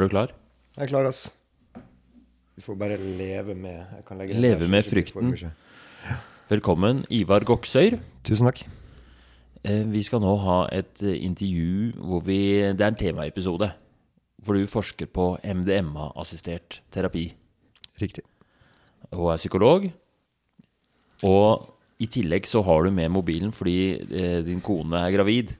Er du klar? Jeg er klar, ass. Vi får bare leve med jeg kan legge Leve med frykten. Velkommen, Ivar Goksøyr. Tusen takk. Eh, Vi skal nå ha et eh, intervju hvor vi Det er en temaepisode. Hvor du forsker på MDMA-assistert terapi. Riktig. Og er psykolog. Og i tillegg så har du med mobilen fordi eh, din kone er gravid.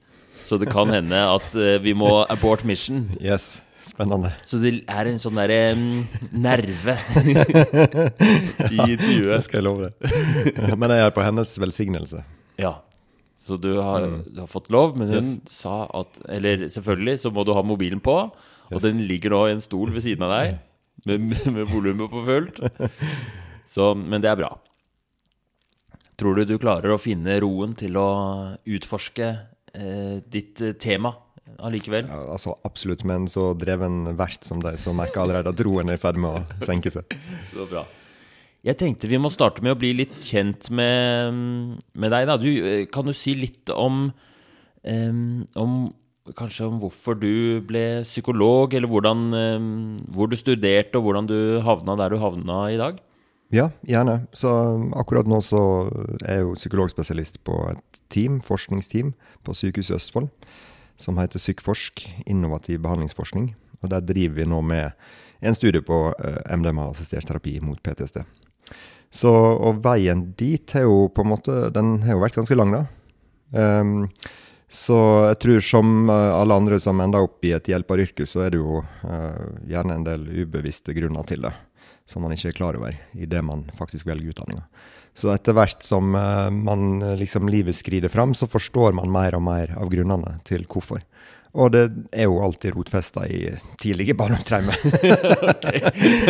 Så det kan hende at eh, vi må abort mission. Yes. Spennende. Så det er en sånn derre um, nerve i intervjuet. Det skal jeg love deg. Men jeg er på hennes velsignelse. Ja. Så du har, du har fått lov, men hun Yes. sa at Eller selvfølgelig så må du ha mobilen på, og Yes. den ligger nå i en stol ved siden av deg, med, med volumet på fullt. Så, men det er bra. Tror du du klarer å finne roen til å utforske eh, ditt eh, tema allikevel? Ja, altså Absolutt. Men så dreven vert som deg, så merker allerede at roen er i ferd med å senke seg. Det var bra. Jeg tenkte vi må starte med å bli litt kjent med, med deg. Da. Du, eh, kan du si litt om, um, om Kanskje om hvorfor du ble psykolog, eller hvordan, um, hvor du studerte, og hvordan du havna der du havna i dag? Ja, gjerne. Så akkurat nå så er jeg jo psykologspesialist på et team, forskningsteam på Sykehuset Østfold, som heter Sykforsk, innovativ behandlingsforskning. Og der driver vi nå med en studie på eh, MDMA-assistert terapi mot PTSD. Så, og veien dit har jo på en måte Den har jo vært ganske lang, da. Um, så jeg tror som eh, alle andre som ender opp i et hjelperyrke, så er det jo uh, gjerne en del ubevisste grunner til det som man ikke er klar over idet man faktisk velger utdanninga. Så etter hvert som eh, man eh, liksom livet skrider fram, så forstår man mer og mer av grunnene til hvorfor. Og det er jo alltid rotfesta i tidlige barndomstraumer.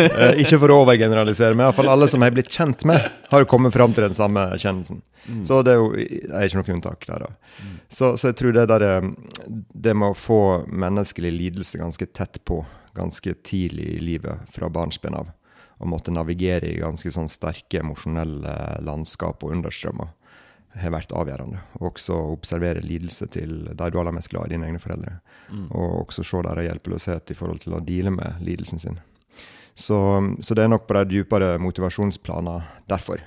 Eh, ikke for å overgeneralisere, men iallfall alle som jeg har blitt kjent med, har kommet fram til den samme erkjennelsen. Så det er jo det er ikke noe unntak der. da. Så, så jeg tror det der Det med å få menneskelig lidelse ganske tett på, ganske tidlig i livet, fra barnsben av, og måtte navigere i ganske sånn sterke emosjonelle landskap og understrømmer, har vært avgjørende. Og også observere lidelse til de du er aller mest glad i, dine egne foreldre. Og også se deres hjelpeløshet i forhold til å deale med lidelsen sin. Så, så det er nok på de dypere motivasjonsplaner derfor.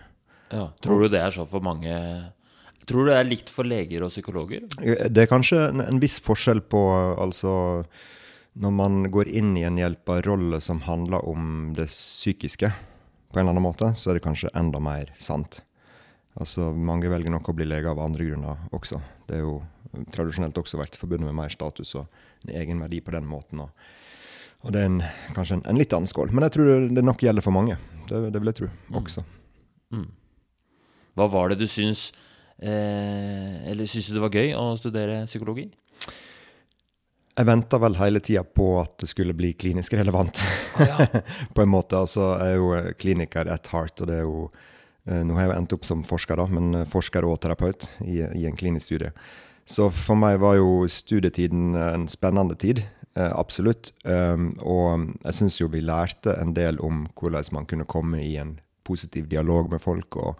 Ja. Tror du det er sånn for mange Tror du det er likt for leger og psykologer? Det er kanskje en, en viss forskjell på altså når man går inn i en hjelperrolle som handler om det psykiske, på en eller annen måte, så er det kanskje enda mer sant. Altså, Mange velger nok å bli lege av andre grunner også. Det er jo tradisjonelt også vært forbundet med mer status og en egen verdi på den måten. Og, og det er en, kanskje en, en litt annen skål. Men jeg tror det nok gjelder for mange. Det, det vil jeg tro også. Hva var det du syns eh, Eller syns du det var gøy å studere psykologi? Jeg venta vel hele tida på at det skulle bli klinisk relevant. på en måte. Altså, jeg er jo eh, kliniker at heart, og det er jo eh, Nå har jeg jo endt opp som forsker, da, men eh, forsker og terapeut i, i en klinisk studie. Så for meg var jo studietiden en spennende tid. Absolutt. Um, og jeg syns jo vi lærte en del om hvordan man kunne komme i en positiv dialog med folk. og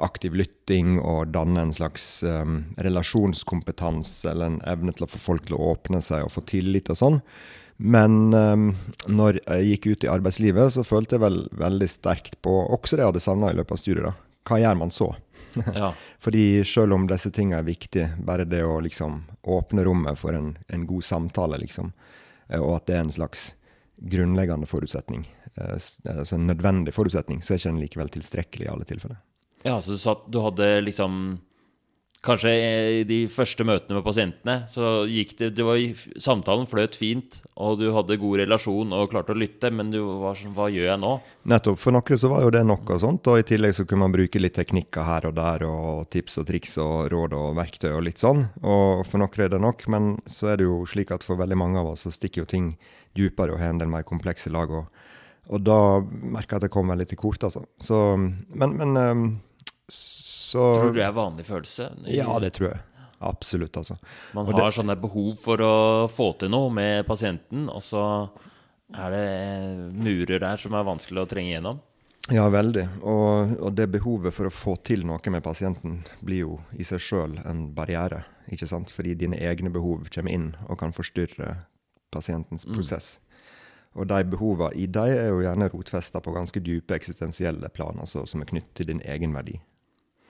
aktiv lytting og danne en slags um, relasjonskompetanse eller en evne til å få folk til å åpne seg og få tillit og sånn. Men um, når jeg gikk ut i arbeidslivet, så følte jeg vel veldig sterkt på også det jeg hadde savna i løpet av studiet. da. Hva gjør man så? Ja. Fordi selv om disse tingene er viktige, bare det å liksom åpne rommet for en, en god samtale, liksom, eh, og at det er en slags grunnleggende forutsetning, eh, altså en nødvendig forutsetning, så er ikke den likevel tilstrekkelig i alle tilfeller. Ja, så du, sa at du hadde liksom Kanskje i de første møtene med pasientene, så gikk det, det var, Samtalen fløt fint, og du hadde god relasjon og klarte å lytte, men du var sånn Hva gjør jeg nå? Nettopp. For noen så var jo det nok og sånt, og i tillegg så kunne man bruke litt teknikker her og der, og tips og triks og råd og verktøy og litt sånn. Og for noen er det nok, men så er det jo slik at for veldig mange av oss så stikker jo ting dypere og har en del mer komplekse lag. Og, og da merker jeg at jeg kom veldig til kort, altså. Så, men, men ehm, så Tror du det er vanlig følelse? Ja, det tror jeg. Absolutt, altså. Man har har sånne behov for å få til noe med pasienten, og så er det murer der som er vanskelig å trenge gjennom. Ja, veldig. Og, og det behovet for å få til noe med pasienten blir jo i seg sjøl en barriere. ikke sant? Fordi dine egne behov kommer inn og kan forstyrre pasientens prosess. Og de behovene i dem er jo gjerne rotfesta på ganske dype eksistensielle plan, altså som er knyttet til din egen verdi.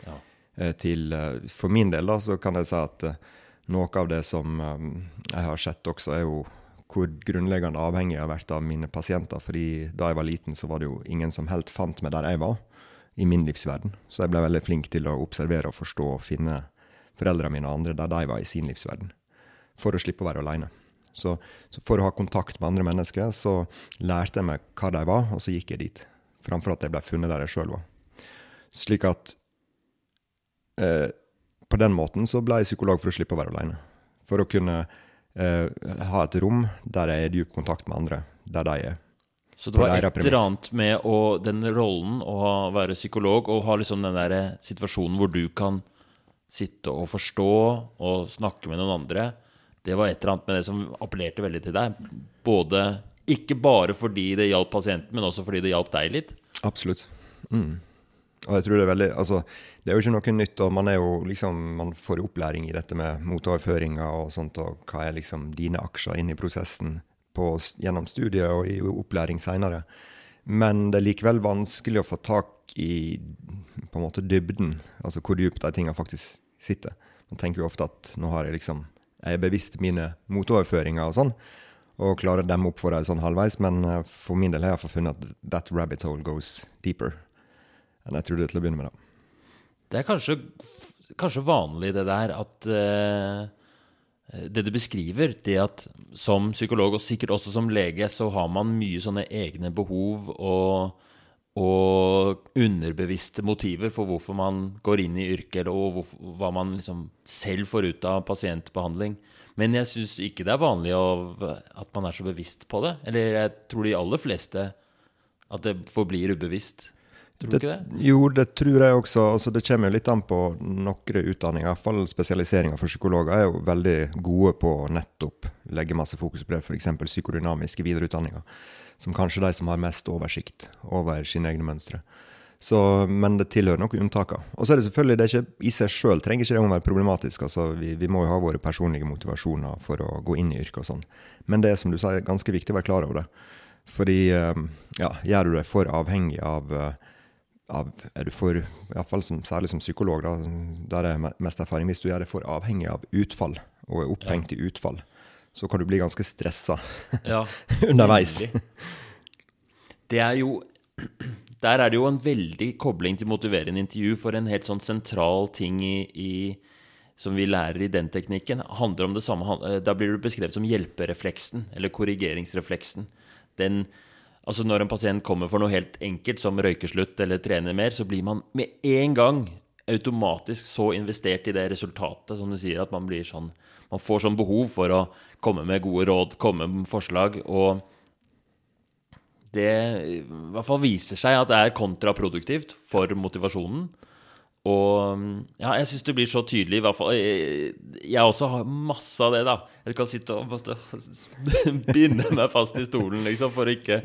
Ja. Eh, til, eh, for min del da, så kan jeg si at eh, noe av det som jeg har sett også, er jo hvor grunnleggende avhengig jeg har vært av mine pasienter. fordi da jeg var liten, så var det jo ingen som helt fant meg der jeg var, i min livsverden. Så jeg ble veldig flink til å observere og forstå og finne foreldrene mine og andre der de var i sin livsverden. For å slippe å være aleine. Så, så, for å ha kontakt med andre mennesker, så lærte jeg meg hva de var, og så gikk jeg dit. Framfor at jeg ble funnet der jeg sjøl var. Slik at eh, på den måten så ble jeg psykolog for å slippe å være aleine. For å kunne eh, ha et rom der jeg er i dyp kontakt med andre, der de er. Så det var et eller annet med å, den rollen å ha- være psykolog og ha liksom den der situasjonen hvor du kan sitte og forstå og snakke med noen andre. Det var et eller annet med det som appellerte veldig til deg. Både ikke bare fordi det hjalp pasienten, men også fordi det hjalp deg litt. Absolutt. Mm. Og jeg tror det er veldig Altså, det er jo ikke noe nytt, og man jo liksom Man får opplæring i dette med motoverføringer og sånt, og hva er liksom dine aksjer inn i prosessen på, gjennom studiet og i opplæring seinere. Men det er likevel vanskelig å få tak i på en måte dybden, altså hvor dypt de tingene faktisk sitter. Man tenker jo ofte at nå har jeg liksom Jeg er bevisst mine motoverføringer og sånn, og klarer å demme opp for dem sånn halvveis, men eh, for min del har jeg funnet at that rabbit hole goes deeper enn jeg trodde til å begynne med. da. Det er kanskje, kanskje vanlig det der at uh, Det du beskriver, det at som psykolog, og sikkert også som lege, så har man mye sånne egne behov og, og underbevisste motiver for hvorfor man går inn i yrket, eller og hvorfor, hva man liksom selv får ut av pasientbehandling. Men jeg syns ikke det er vanlig at man er så bevisst på det. Eller jeg tror de aller fleste at det forblir ubevisst. Tror du ikke det? Jo, det tror jeg også. Altså, det kommer jo litt an på noen utdanninger. I hvert fall spesialiseringa for psykologer er jo veldig gode på å nettopp legge masse fokus på det, f.eks. psykodynamiske videreutdanninger. Som kanskje de som har mest oversikt over sine egne mønstre. Så, men det tilhører noen unntaker. Og så er det selvfølgelig, det ikke i seg sjøl trenger ikke det å være problematisk. altså vi, vi må jo ha våre personlige motivasjoner for å gå inn i yrket og sånn. Men det er som du sa, ganske viktig å være klar over det. Fordi eh, ja, gjør du deg for avhengig av eh, av, er du for, i hvert fall som, særlig som psykolog, da, der er me- mest erfaring, hvis du gjør det for avhengig av utfall, og er opphengt i utfall, så kan du bli ganske stressa Ja. underveis. Det er jo Der er det jo en veldig kobling til motiverende intervju, for en helt sånn sentral ting i, i som vi lærer i den teknikken, handler om det samme. eh, Da blir det beskrevet som hjelperefleksen, eller korrigeringsrefleksen. Den, altså Når en pasient kommer for noe helt enkelt, som røykeslutt eller trener mer, så blir man med en gang automatisk så investert i det resultatet, som du sier, at man blir sånn Man får sånn behov for å komme med gode råd, komme med forslag. og det i hvert fall viser seg at det er kontraproduktivt for motivasjonen. Og ja, jeg syns det blir så tydelig, i hvert fall Jeg, jeg også har masse av det, da. Jeg kan sitte og måtte binde meg fast i stolen, liksom, for å ikke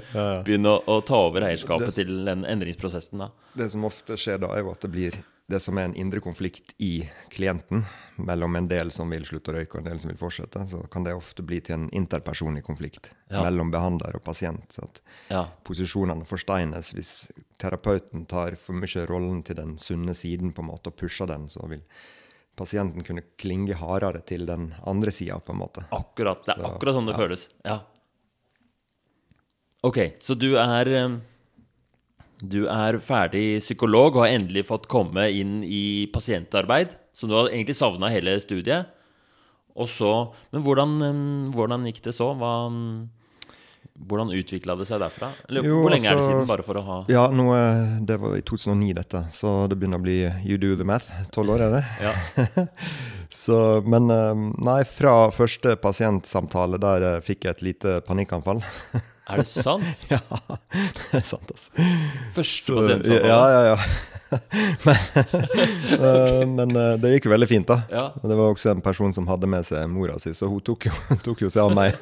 begynne å, å ta over eierskapet Det- til den endringsprosessen, da. Det som ofte skjer da, er jo at det blir det som er en indre konflikt i klienten, mellom en del som vil slutte å røyke og en del som vil fortsette, så kan det ofte bli til en interpersonlig konflikt Ja. mellom behandler og pasient. Så at Ja. posisjonene forsteines. Hvis terapeuten tar for mye rollen til den sunne siden på en måte og pusher den, så vil pasienten kunne klinge hardere til den andre sida, på en måte. Akkurat. Det er Så, akkurat sånn det føles. Ja. Ok, så du er eh, Du er ferdig psykolog og har endelig fått komme inn i pasientarbeid, som du har egentlig savna hele studiet. Og så Men hvordan, eh, hvordan gikk det så? Hva, mm, hvordan utvikla det seg derfra? Eller Jo, hvor lenge er det altså- siden, bare for å ha Ja, nå, eh, det var i 2009, dette, så det begynner å bli you do the math. Tolv år, er det? Ja. Så, men eh, nei, fra første pasientsamtale der eh, fikk jeg et lite panikkanfall. Er det sant? ja, det er sant, altså. Første Så, pasientsamtale? Ja, ja, ja. men eh, men eh, det gikk jo veldig fint, da. Ja. Det var også en person som hadde med seg mora si, så hun tok jo, tok jo seg av meg.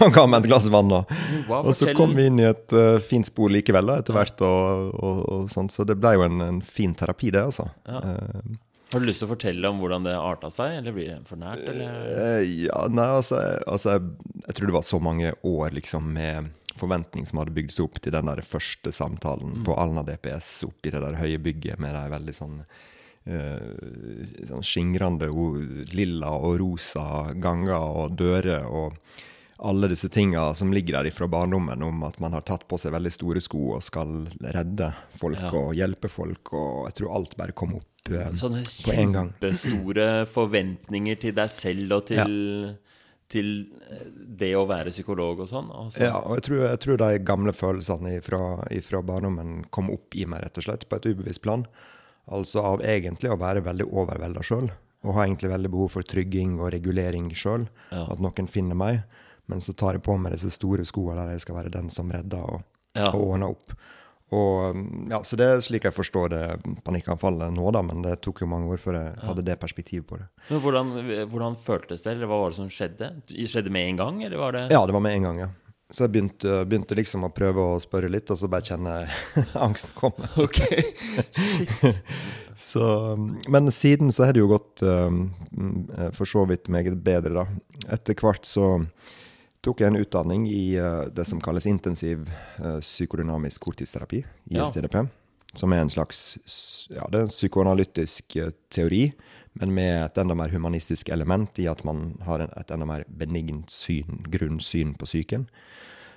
Han ga meg et glass vann, da. Wow, Og så kom vi inn i et uh, fint spor likevel, da, etter hvert. Og, og, og sånt, så det ble jo en, en fin terapi, det, altså. Ja. Eh, Har du lyst til å fortelle om hvordan det arta seg, eller blir det for nært? Eller? Eh, ja, nei, altså, altså jeg, jeg tror det var så mange år liksom med forventning som hadde bygd seg opp til den der første samtalen på Alna DPS oppi det der høye bygget med de veldig sånn uh, sånn skingrende lilla og rosa ganger og dører og alle disse tinga som ligger der fra barndommen om at man har tatt på seg veldig store sko og skal redde folk Ja. og hjelpe folk, og jeg tror alt bare kom opp eh, Sånne kjempestore forventninger til deg selv og til, til eh, det å være psykolog og sånn. og Ja, og jeg tror, jeg tror de gamle følelsene fra barndommen kom opp i meg, rett og slett, på et ubevisst plan. Altså av egentlig å være veldig overvelda sjøl, og ha egentlig veldig behov for trygging og regulering sjøl. Ja. At noen finner meg. Men så tar jeg på meg disse store skoene der jeg skal være den som redder og, Ja. og ordner opp. Og, ja, så det er slik jeg forstår det panikkanfallet nå, da, men det tok jo mange år før jeg hadde det perspektivet på det. Men hvordan, hvordan føltes det, eller hva var det som skjedde? Skjedde med en gang, eller var det Ja, det var med en gang, ja. Så jeg begynte, begynte liksom å prøve å spørre litt, og så bare kjenne angsten komme. Ok. Så, men siden så har det jo gått um, mm, for så vidt meget bedre, da. Etter hvert så tok jeg en utdanning i uh, det som kalles intensiv uh, psykodynamisk korttidsterapi, Ja. ISTDP. Som er en slags ja, det er en psykoanalytisk uh, teori, men med et enda mer humanistisk element i at man har en, et enda mer benignt syn, grunnsyn på psyken.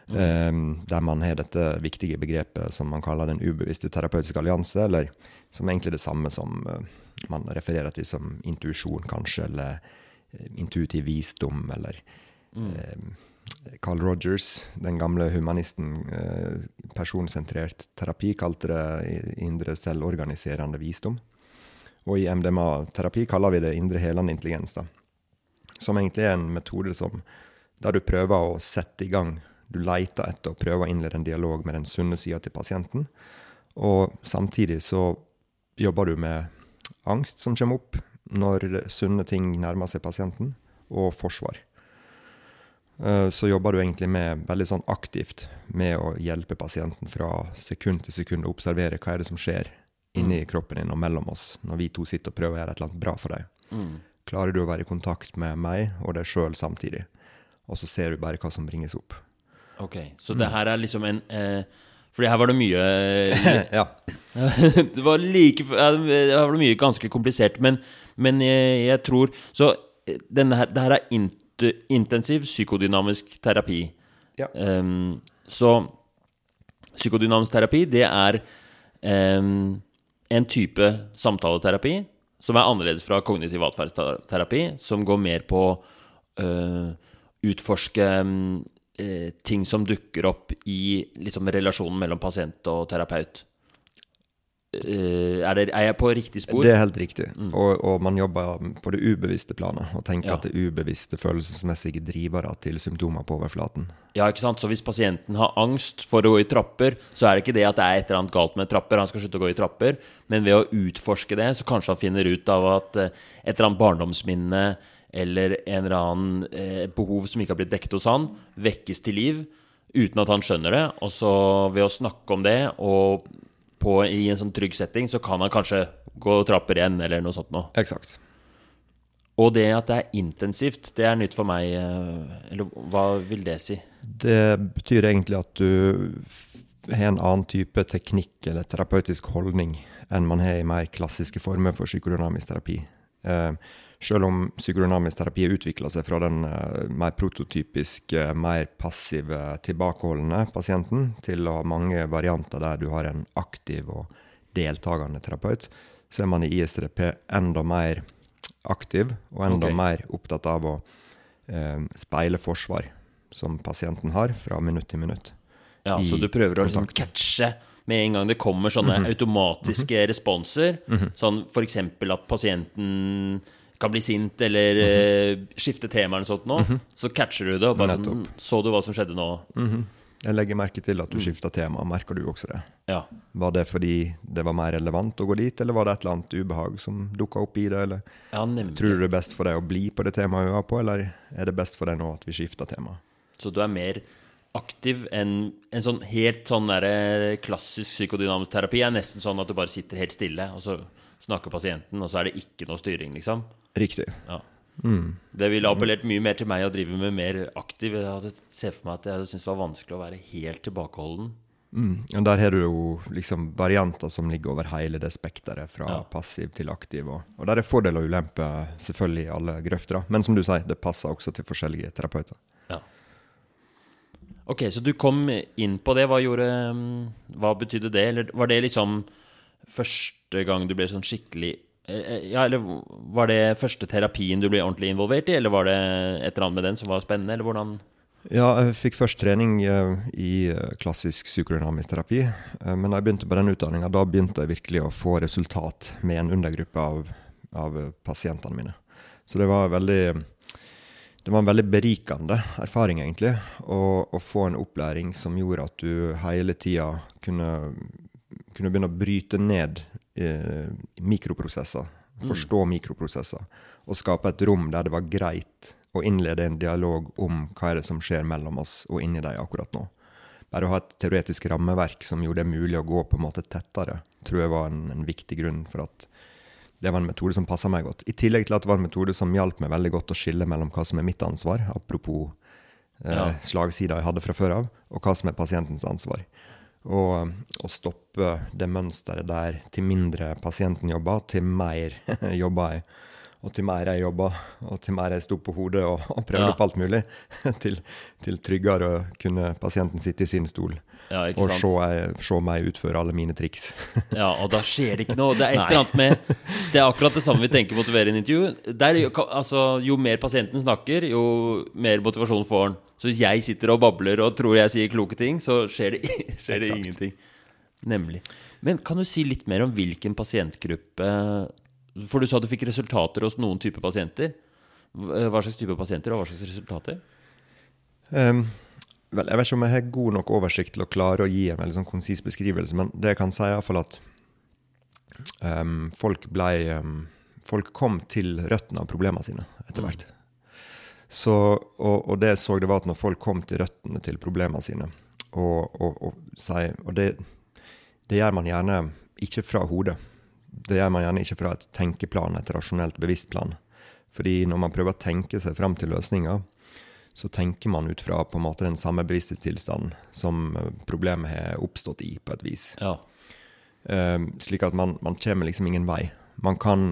Um, der man har dette viktige begrepet som man kaller den ubevisste terapeutiske allianse, eller som egentlig er det samme som man refererer til som intuisjon, kanskje, eller intuitiv visdom, eller um, Carl Rogers, den gamle humanisten, uh, personsentrert terapi, kalte det indre selvorganiserende visdom. Og i MDMA-terapi kaller vi det indre helende intelligens, da. Som egentlig er en metode som, der du prøver å sette i gang Du leter etter å prøve å innlede en dialog med den sunne sida til pasienten. Og samtidig så jobber du med angst som kommer opp når sunne ting nærmer seg pasienten, og forsvar. Eh, Så jobber du egentlig med veldig sånn aktivt med å hjelpe pasienten fra sekund til sekund, og observere hva er det som skjer inni kroppen din og mellom oss når vi to sitter og prøver å gjøre et eller annet bra for deg. Mm. Klarer du å være i kontakt med meg og deg sjøl samtidig? Og så ser du bare hva som bringes opp. Ok, Så det her er liksom en eh, Fordi her var det mye eh, ja. Det var like Det var mye ganske komplisert, men, men jeg, jeg tror Så eh, denne her, det her er int, intensiv psykodynamisk terapi. Ja. Um, så psykodynamisk terapi, det er um, en type samtaleterapi som er annerledes fra kognitiv atferdsterapi, som går mer på øh, utforske um, eh, ting som dukker opp i liksom, relasjonen mellom pasient og terapeut. Eh, er, det, er jeg på riktig spor? Det er helt riktig. Og, og man jobber på det ubevisste planet, og tenker Ja. at det er ubevisste følelsesmessige drivere til symptomer på overflaten. Ja, ikke sant? Så hvis pasienten har angst for å gå i trapper, så er det ikke det at det er et eller annet galt med trapper, han skal slutte å gå i trapper, men ved å utforske det, så kanskje han finner ut av at eh, et eller annet barndomsminne eller en eller annen eh, behov som ikke har blitt dekket hos han, vekkes til liv uten at han skjønner det. Og så ved å snakke om det, og på, i en sånn trygg setting, så kan han kanskje gå trapper igjen, eller noe sånt noe. Eksakt. Og det at det er intensivt, det er nytt for meg. eh, Eller hva vil det si? Det betyr egentlig at du har en annen type teknikk eller terapeutisk holdning enn man har i mer klassiske former for psykodynamisk terapi. Eh, selv om psykodynamisk terapi har utvikla seg fra den eh, mer prototypiske, mer passive, tilbakeholdne pasienten til å ha mange varianter der du har en aktiv og deltakende terapeut, så er man i ISTDP enda mer aktiv og enda okay. mer opptatt av å eh, speile forsvar som pasienten har, fra minutt til minutt. Ja, så du prøver å liksom catche med en gang det kommer sånne Mhm. automatiske responser. Sånn f.eks. at pasienten kan bli sint eller eh, skifte tema eller sånt nå. Så catcher du det og bare sånn Så du hva som skjedde nå? Jeg legger merke til at du skifta tema. Merker du også det? Ja. Var det fordi det var mer relevant å gå dit, eller var det et eller annet ubehag som dukka opp i det? Eller ja, tror du det er best for deg å bli på det temaet vi var på, eller er det best for deg nå at vi skifter tema? Så du er mer aktiv enn en sånn helt sånn der, klassisk psykodynamisk terapi er nesten sånn at du bare sitter helt stille, og så snakker pasienten, og så er det ikke noe styring, liksom. Riktig. Ja. Mm. Det ville appellert mye mer til meg å drive med mer aktiv. Jeg hadde sett for meg at jeg syntes det var vanskelig å være helt tilbakeholden. Mm. Og der har du jo liksom varianter som ligger over hele det spekteret, fra Ja. passiv til aktiv. Og, og der er fordel og ulempe selvfølgelig i alle grøfter. Men som du sier, det passer også til forskjellige terapeuter. Ja. Ok, så du kom inn på det. Hva gjorde mm, Hva betydde det? Eller var det liksom første gang du ble sånn skikkelig eh, eh, Ja, eller var det første terapien du ble ordentlig involvert i, eller var det et eller annet med den som var spennende, eller hvordan Ja, jeg fikk først trening eh, i klassisk psykodynamisk terapi. Men da jeg begynte på den utdanninga, da begynte jeg virkelig å få resultat med en undergruppe av, av pasientene mine. Så det var veldig det var en veldig berikende erfaring, egentlig, å få en opplæring som gjorde at du hele tida kunne, kunne begynne å bryte ned eh, mikroprosesser, forstå mikroprosesser, og skape et rom der det var greit å innlede en dialog om hva er det som skjer mellom oss og inni deg akkurat nå. Bare å ha et teoretisk rammeverk som gjorde det mulig å gå på en måte tettere, tror jeg var en, en viktig grunn for at det var en metode som passa meg godt. I tillegg til at det var en metode som hjalp meg veldig godt å skille mellom hva som er mitt ansvar, apropos eh, Ja. slagsida jeg hadde fra før av, og hva som er pasientens ansvar. Og å stoppe det mønsteret der til mindre pasienten jobber, til mer jobber jeg. Og til mer jeg jobba, og til mer jeg sto på hodet og, og prøvde Ja. opp alt mulig, til, til tryggere å kunne pasienten sitte i sin stol Ja, og se, jeg- se meg utføre alle mine triks. Ja, og da skjer det ikke noe. Det er et eller annet med Det er akkurat det samme vi tenker en intervju. Der, altså, jo mer pasienten snakker, jo mer motivasjon får han. Så hvis jeg sitter og babler og tror jeg sier kloke ting, så skjer det, skjer det ingenting. Nemlig. Men kan du si litt mer om hvilken pasientgruppe For du sa du fikk resultater hos noen type pasienter. Hva slags type pasienter, og hva slags resultater? Um, vel, jeg vet ikke om jeg har god nok oversikt til å klare å gi en veldig sånn konsis beskrivelse, men det jeg kan si, er iallfall at um, folk blei um, Folk kom til røttene av problemene sine etter hvert. Så, og, og det jeg så, det var at når folk kom til røttene til problemene sine, og, og, og, det, det gjør man gjerne ikke fra hodet. Det gjør man gjerne ikke fra et tenkeplan, et rasjonelt bevisst plan. Fordi når man prøver å tenke seg fram til løsninger, så tenker man ut fra på en måte den samme bevissthetstilstanden som eh, problemet har oppstått i, på et vis. Ja. Eh, slik at man, man kommer liksom ingen vei. Man kan,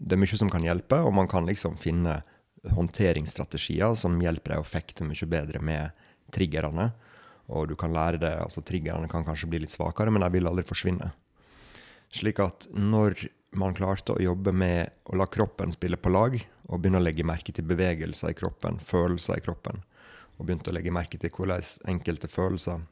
det er mye som kan hjelpe, og man kan liksom finne håndteringsstrategier som hjelper deg å fekte mye bedre med triggerne. Og du kan lære det, altså Triggerne kan kanskje bli litt svakere, men de vil aldri forsvinne. Slik at når man klarte å jobbe med å la kroppen spille på lag, og begynne å legge merke til bevegelser i kroppen, følelser i kroppen, og begynte å legge merke til hvordan enkelte følelser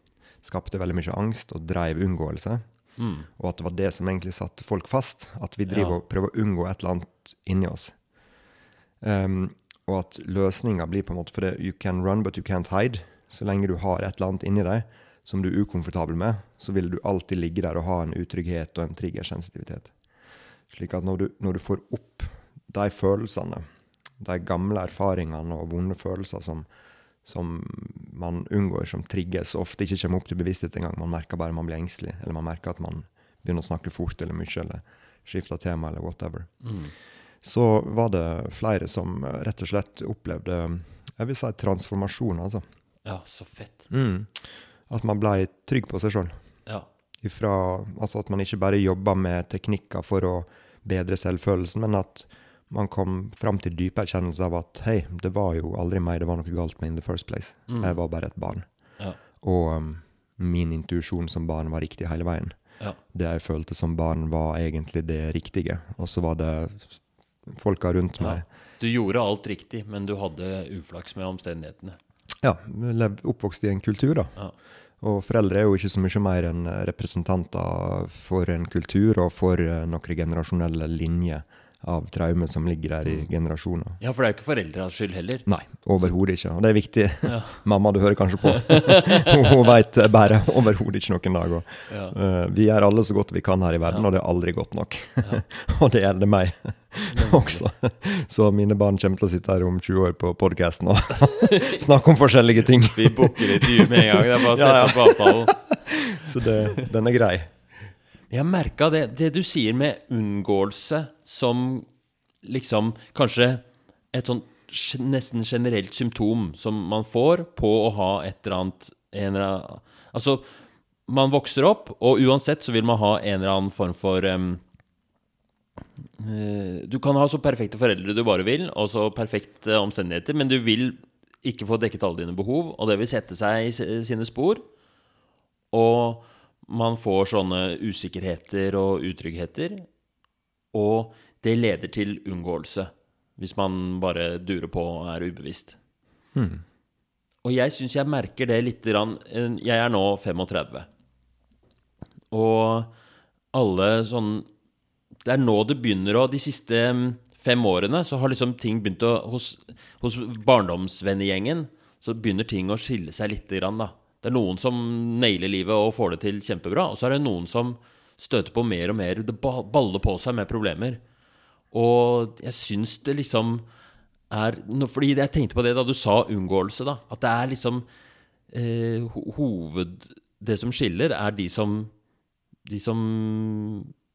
skapte veldig mye angst og dreiv unngåelse, Mm. og at det var det som egentlig satte folk fast. At vi driver Ja. og prøver å unngå et eller annet inni oss. Um, og at løsninga blir på en måte For det, you can run, but you can't hide. Så lenge du har et eller annet inni deg som du er ukomfortabel med, så vil du alltid ligge der og ha en utrygghet og en triggersensitivitet. Slik at når du, når du får opp de følelsene, de gamle erfaringene og vonde følelser som, som man unngår, som trigges, ofte ikke kommer opp til bevissthet engang, man merker bare man blir engstelig, eller man merker at man begynner å snakke fort eller mye, eller skifter tema, eller whatever Mm. Så var det flere som eh, rett og slett opplevde jeg vil si transformasjon, altså. ja, så fett. At man ble trygg på seg sjøl. Ja. Altså at man ikke bare jobba med teknikker for å bedre selvfølelsen, men at man kom fram til dype erkjennelse av at hei, det var jo aldri meg det var noe galt med in the first place. Mm. Jeg var bare et barn. Ja. Og um, min intuisjon som barn var riktig hele veien. Ja. Det jeg følte som barn, var egentlig det riktige. Og så var det folka rundt Ja. meg Du gjorde alt riktig, men du hadde uflaks med omstendighetene. Ja, oppvokst i en kultur, da. Ja. Og foreldre er jo ikke så mye mer enn representanter for en kultur og for eh, noen generasjonelle linjer av traume som ligger der i generasjoner. Ja, for det er jo ikke foreldrenes skyld heller. Nei, overhodet ikke. Og det er viktig. Ja. Mamma, du hører kanskje på. Hun veit bare overhodet ikke noen dag. Og, Ja. uh, vi gjør alle så godt vi kan her i verden, Ja. og det er aldri godt nok. og det gjelder meg også. Så mine barn kommer til å sitte her om 20 år på podkasten og snakke om forskjellige ting. Vi booker intervju med en gang. Det er bare å sette opp avtalen. Så det, den er grei. Jeg merka det, det du sier med unngåelse som liksom kanskje et sånn nesten generelt symptom som man får på å ha et eller annet en eller annen, Altså, man vokser opp, og uansett så vil man ha en eller annen form for um, uh, Du kan ha så perfekte foreldre du bare vil, og så perfekte omstendigheter, men du vil ikke få dekket alle dine behov, og det vil sette seg i sine spor. Og man får sånne usikkerheter og utryggheter, og det leder til unngåelse. Hvis man bare durer på og er ubevisst. Og jeg syns jeg merker det lite grann Jeg er nå 35. Og alle sånn Det er nå det begynner å De siste mm, fem årene så har liksom ting begynt å Hos, hos barndomsvennegjengen så begynner ting å skille seg lite grann, da. Det er noen som nailer livet og får det til kjempebra, og så er det noen som støter på mer og mer. Det baller på seg med problemer. Og jeg syns det liksom er Fordi jeg tenkte på det da du sa unngåelse, da. At det er liksom eh, hoved... Det som skiller, er de som De som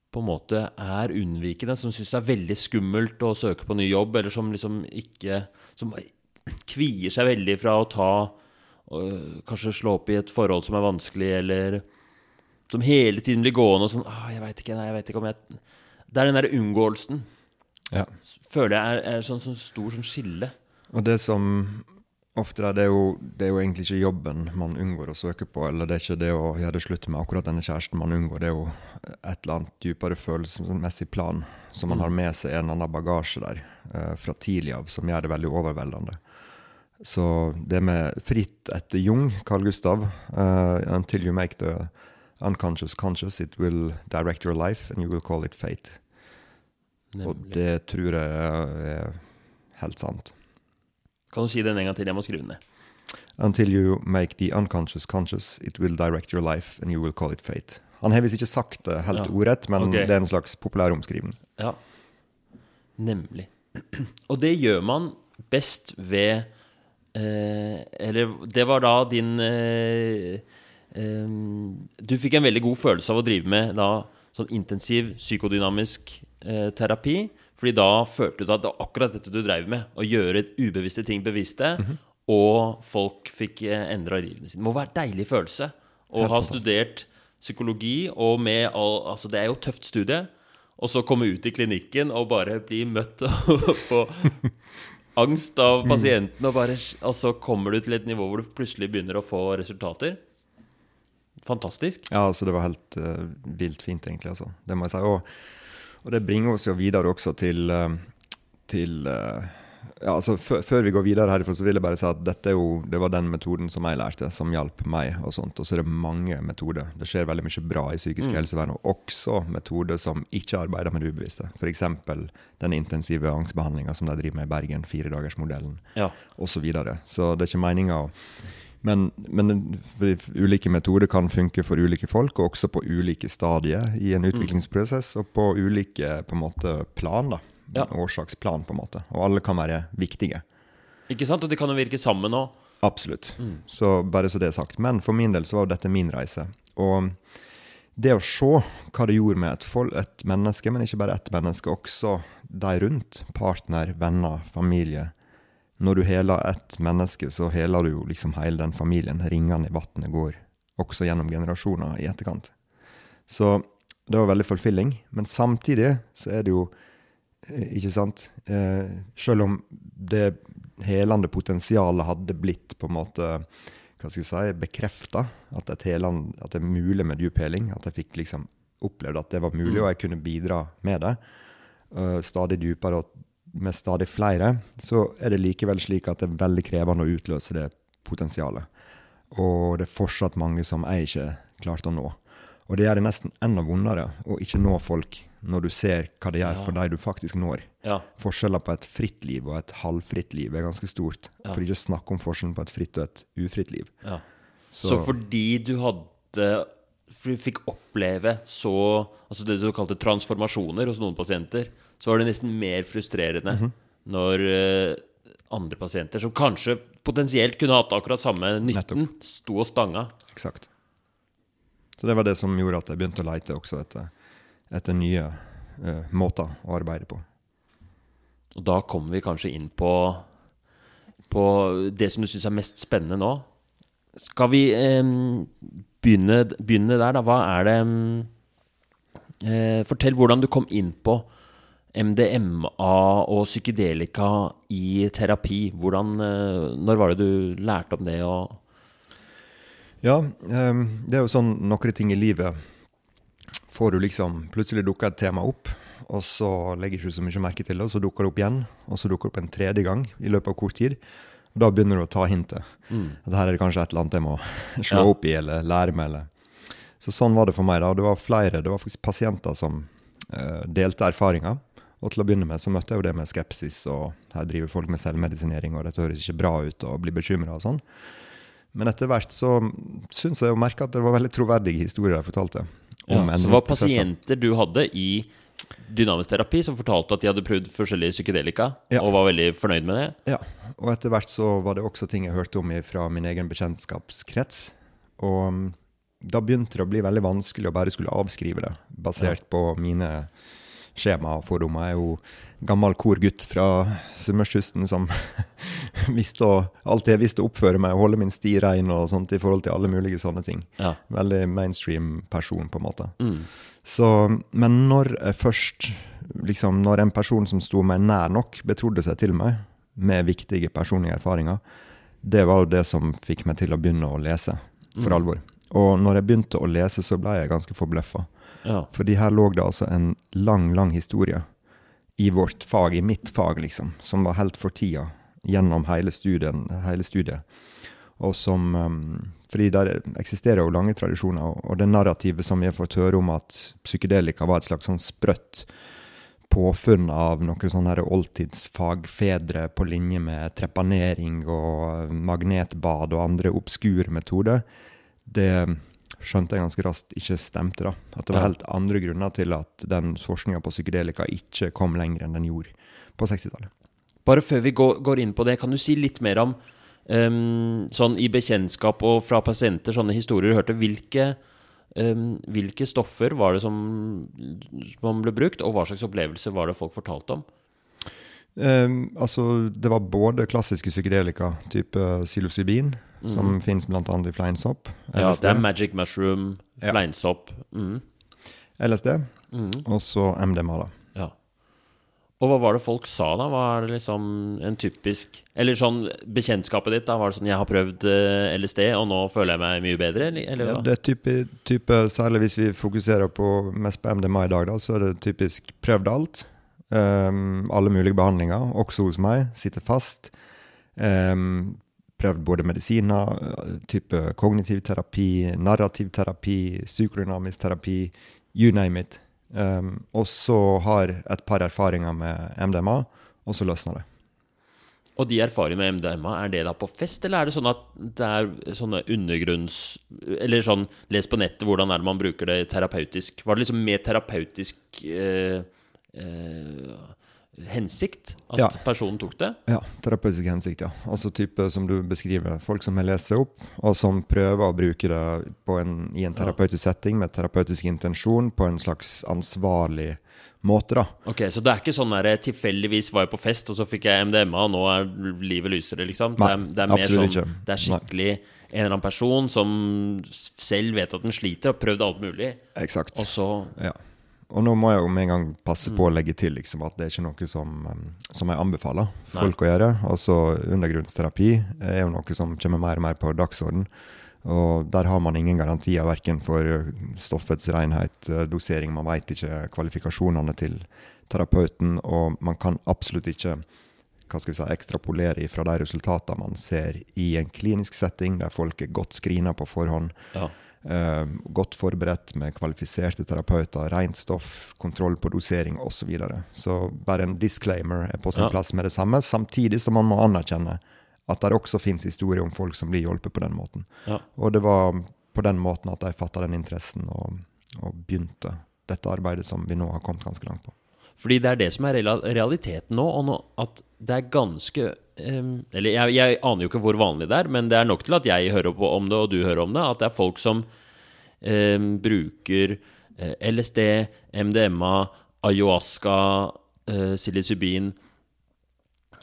på en måte er unnvikende, som syns det er veldig skummelt å søke på ny jobb, eller som liksom ikke Som kvier seg veldig fra å ta og Kanskje slå opp i et forhold som er vanskelig, eller som hele tiden blir gående og sånn ah, 'Jeg veit ikke, nei, jeg vet ikke om jeg Det er den derre unngåelsen Ja. føler jeg er, er sånn, sånn stor sånn skille. Og det som ofte er, det jo, det er jo egentlig ikke jobben man unngår å søke på, eller det er ikke det å gjøre det slutt med akkurat denne kjæresten man unngår, det er jo et eller annet dypere følelsesmessig plan som man har med seg en eller annen bagasje der eh, fra tidlig av, som gjør det veldig overveldende. Så det med fritt etter Jung, Carl Gustav uh, Until you make the unconscious conscious, it will direct your life, and you will call it fate. Og det tror jeg er helt sant. Kan du si den en gang til? Jeg må skrive den ned. Until you make the unconscious conscious, it will direct your life, and you will call it fate. Han har visst ikke sagt det helt Ja. ordrett, men okay. det er en slags populær omskrivning. Ja. Nemlig. Og det gjør man best ved eh, Eller det var da din eh, eh, Du fikk en veldig god følelse av å drive med da sånn intensiv psykodynamisk eh, terapi. Fordi da følte du at det var akkurat dette du drev med. Å gjøre ubevisste ting bevisste. Og folk fikk eh, endra livene sine. Det må være en deilig følelse å ha studert psykologi, og med all Altså, det er jo et tøft studie. Og så komme ut i klinikken og bare bli møtt og få angst av pasienten, og, bare, og så kommer du til et nivå hvor du plutselig begynner å få resultater. Fantastisk. Ja, altså det var helt uh, vilt fint, egentlig. Altså. Det må jeg si. Og, og det bringer oss jo videre også til, uh, til eh, ja, altså før, vi går videre herifra, så vil jeg bare si at dette jo, det var den metoden som jeg lærte, som hjalp meg. Og sånt. Og så er det mange metoder. Det skjer veldig mye bra i psykisk helsevern, og også metoder som ikke arbeider med det ubevisste. F.eks. den intensive angstbehandlinga som de driver med i Bergen, firedagersmodellen Ja. osv. Så, videre. så det er ikke meninga å men, men ulike metoder kan funke for ulike folk, og også på ulike stadier i en utviklingsprosess, og på ulike på en måte, plan. da, Ja. Årsaksplan, på en måte. Og alle kan være viktige. Ikke sant? Og de kan jo virke sammen òg. Absolutt. Så bare så det er sagt. Men for min del så var jo dette min reise. Og det å se hva det gjorde med et, folk, et menneske, men ikke bare ett menneske, også de rundt, partner, venner, familie Når du heler ett menneske, så heler du jo liksom hele den familien. Ringene i vannet går også gjennom generasjoner i etterkant. Så det var veldig fulfilling. Men samtidig så er det jo Ikke sant? Eh, selv om det helende potensialet hadde blitt på en måte hva skal jeg si, bekrefta, at, at det er mulig med dyp heling, at jeg fikk liksom opplevd at det var mulig, og jeg kunne bidra med det, Uh, stadig dypere og med stadig flere, så er det likevel slik at det er veldig krevende å utløse det potensialet. Og det er fortsatt mange som jeg ikke klarte å nå. Og det gjør det nesten enda vondere å ikke nå folk når du ser hva det gjør for de du faktisk når. Ja. Forskjeller på et fritt liv og et halvfritt liv er ganske stort. Ja. For ikke å snakke om forskjellen på et fritt og et ufritt liv. ja. Så, Så fordi du hadde for du fikk oppleve så Altså det du kalte transformasjoner hos noen pasienter, så var det nesten mer frustrerende Mhm. når eh, andre pasienter, som kanskje potensielt kunne hatt akkurat samme nytten, sto og stanga. Eksakt. Så det var det som gjorde at jeg begynte å leite også etter, etter nye uh, måter å arbeide på. Og da kommer vi kanskje inn på, på det som du syns er mest spennende nå. Skal vi eh, begynne, begynne, der, da? Hva er det eh, Fortell hvordan du kom inn på MDMA og psykedelika i terapi. Hvordan, eh, når var det du lærte om det? og ja, det er jo sånn noen ting i livet får du liksom Plutselig dukker et tema opp, og så legger du ikke så mye merke til det, og så dukker det opp igjen, og så dukker det opp en tredje gang i løpet av kort tid. Og da begynner du å ta hintet. Mm. At her er det kanskje et eller annet jeg må slå ja. opp i eller lære meg. Eller. Så sånn var det for meg. da. Det var flere, det var faktisk pasienter som uh, delte erfaringer. Og til å begynne med så møtte jeg jo det med skepsis, og her driver folk med selvmedisinering, og dette høres ikke bra ut, og blir bekymra og sånn. Men etter hvert så syns jeg å merke at det var veldig troverdige historier jeg fortalte. Ja, så det var pasienter du hadde i dynamisk terapi som fortalte at de hadde prøvd forskjellige psykedelika, ja. og var veldig fornøyd med det? Ja, og etter hvert så var det også ting jeg hørte om fra min egen bekjentskapskrets. Og mm, da begynte det å bli veldig vanskelig å bare skulle avskrive det, basert ja. på mine skjema og fordommer. Jeg er jo gammel korgutt fra Sunnmørskysten som visste å, alltid visste å oppføre meg og holde min sti rein og sånt i forhold til alle mulige sånne ting. Ja. Veldig mainstream person, på en måte. Mm. Så, men når jeg først liksom, Når en person som sto meg nær nok, betrodde seg til meg med viktige personlige erfaringer, det var jo det som fikk meg til å begynne å lese for mm. alvor. Og når jeg begynte å lese, så ble jeg ganske forbløffa. Ja. Fordi her lå det altså en lang, lang historie i vårt fag, i mitt fag, liksom, som var helt for tida gjennom hele, studien, hele studiet. Og som um, Fordi der eksisterer jo lange tradisjoner, og, og det narrativet som vi har fått høre om at psykedelika var et slags sånn sprøtt påfunn av noen sånne oldtidsfagfedre på linje med trepanering og magnetbad og andre obskure metoder, det skjønte jeg ganske raskt ikke stemte. da. At det var helt andre grunner til at den forskninga på psykedelika ikke kom lenger enn den gjorde på 60-tallet. Bare før vi går, inn på det, kan du si litt mer om um, sånn i bekjentskap og fra pasienter, sånne historier du hørte, hvilke, um, hvilke stoffer var det som, som ble brukt, og hva slags opplevelse var det folk fortalte om? Um, altså, det var både klassiske psykedelika, type psilocybin, mm. som fins bl.a. i fleinsopp. Ja, det er magic mushroom, fleinsopp. Mm. LSD, mm. og så MDMA, da. Ja. Og hva var det folk sa, da? Hva er det liksom en typisk Eller sånn bekjentskapet ditt, da? Var det sånn 'jeg har prøvd eh, LSD, og nå føler jeg meg mye bedre'? Eller, ja, det er type, type, Særlig hvis vi fokuserer på mest på MDMA i dag, da, så er det typisk 'prøvd alt'. Um, alle mulige behandlinger, også hos meg. Sitter fast. Um, prøvd både medisiner, type kognitiv terapi, narrativ terapi, psykodynamisk terapi, you name it. Um, og så har et par erfaringer med MDMA, og så løsner det. Og de erfaringene med MDMA, er det da på fest, eller er det sånn at det er sånne undergrunns... Eller sånn les på nettet, hvordan er det man bruker det terapeutisk? Var det liksom mer terapeutisk eh, eh, hensikt at ja. personen tok det? Ja, terapeutisk hensikt, ja. Altså type som du beskriver, folk som har lest seg opp, og som prøver å bruke det en, i en terapeutisk ja. setting med terapeutisk intensjon på en slags ansvarlig måte, da. Ok, Så det er ikke sånn der tilfeldigvis var jeg på fest, og så fikk jeg MDMA, og nå er livet lysere, liksom? Nei, det er, det er mer sånn ikke. Det er skikkelig Nei. en eller annen person som selv vet at den sliter, og har prøvd alt mulig, Exakt. og så ja. Og nå må jeg jo med en gang passe på å mm. legge til liksom, at det er ikke noe som, som jeg anbefaler folk Nei. å gjøre. Altså Undergrunnsterapi er jo noe som kommer mer og mer på dagsorden. Og der har man ingen garantier verken for stoffets renhet, dosering, man vet ikke kvalifikasjonene til terapeuten, og man kan absolutt ikke hva skal vi si, ekstrapolere fra de resultatene man ser i en klinisk setting, der folk er godt screena på forhånd. Ja godt forberedt med kvalifiserte terapeuter, rent stoff, kontroll på dosering osv. Så, videre. så bare en disclaimer er på sin ja. plass med det samme, samtidig som man må anerkjenne at det også finnes historier om folk som blir hjulpet på den måten. Ja. Og det var på den måten at de fatta den interessen og, og, begynte dette arbeidet som vi nå har kommet ganske langt på. Fordi det er det som er realiteten nå, og nå at det er ganske um, Eller jeg, jeg, aner jo ikke hvor vanlig det er, men det er nok til at jeg hører om det, og du hører om det, at det er folk som um, bruker uh, LSD, MDMA, ayahuasca, uh, psilocybin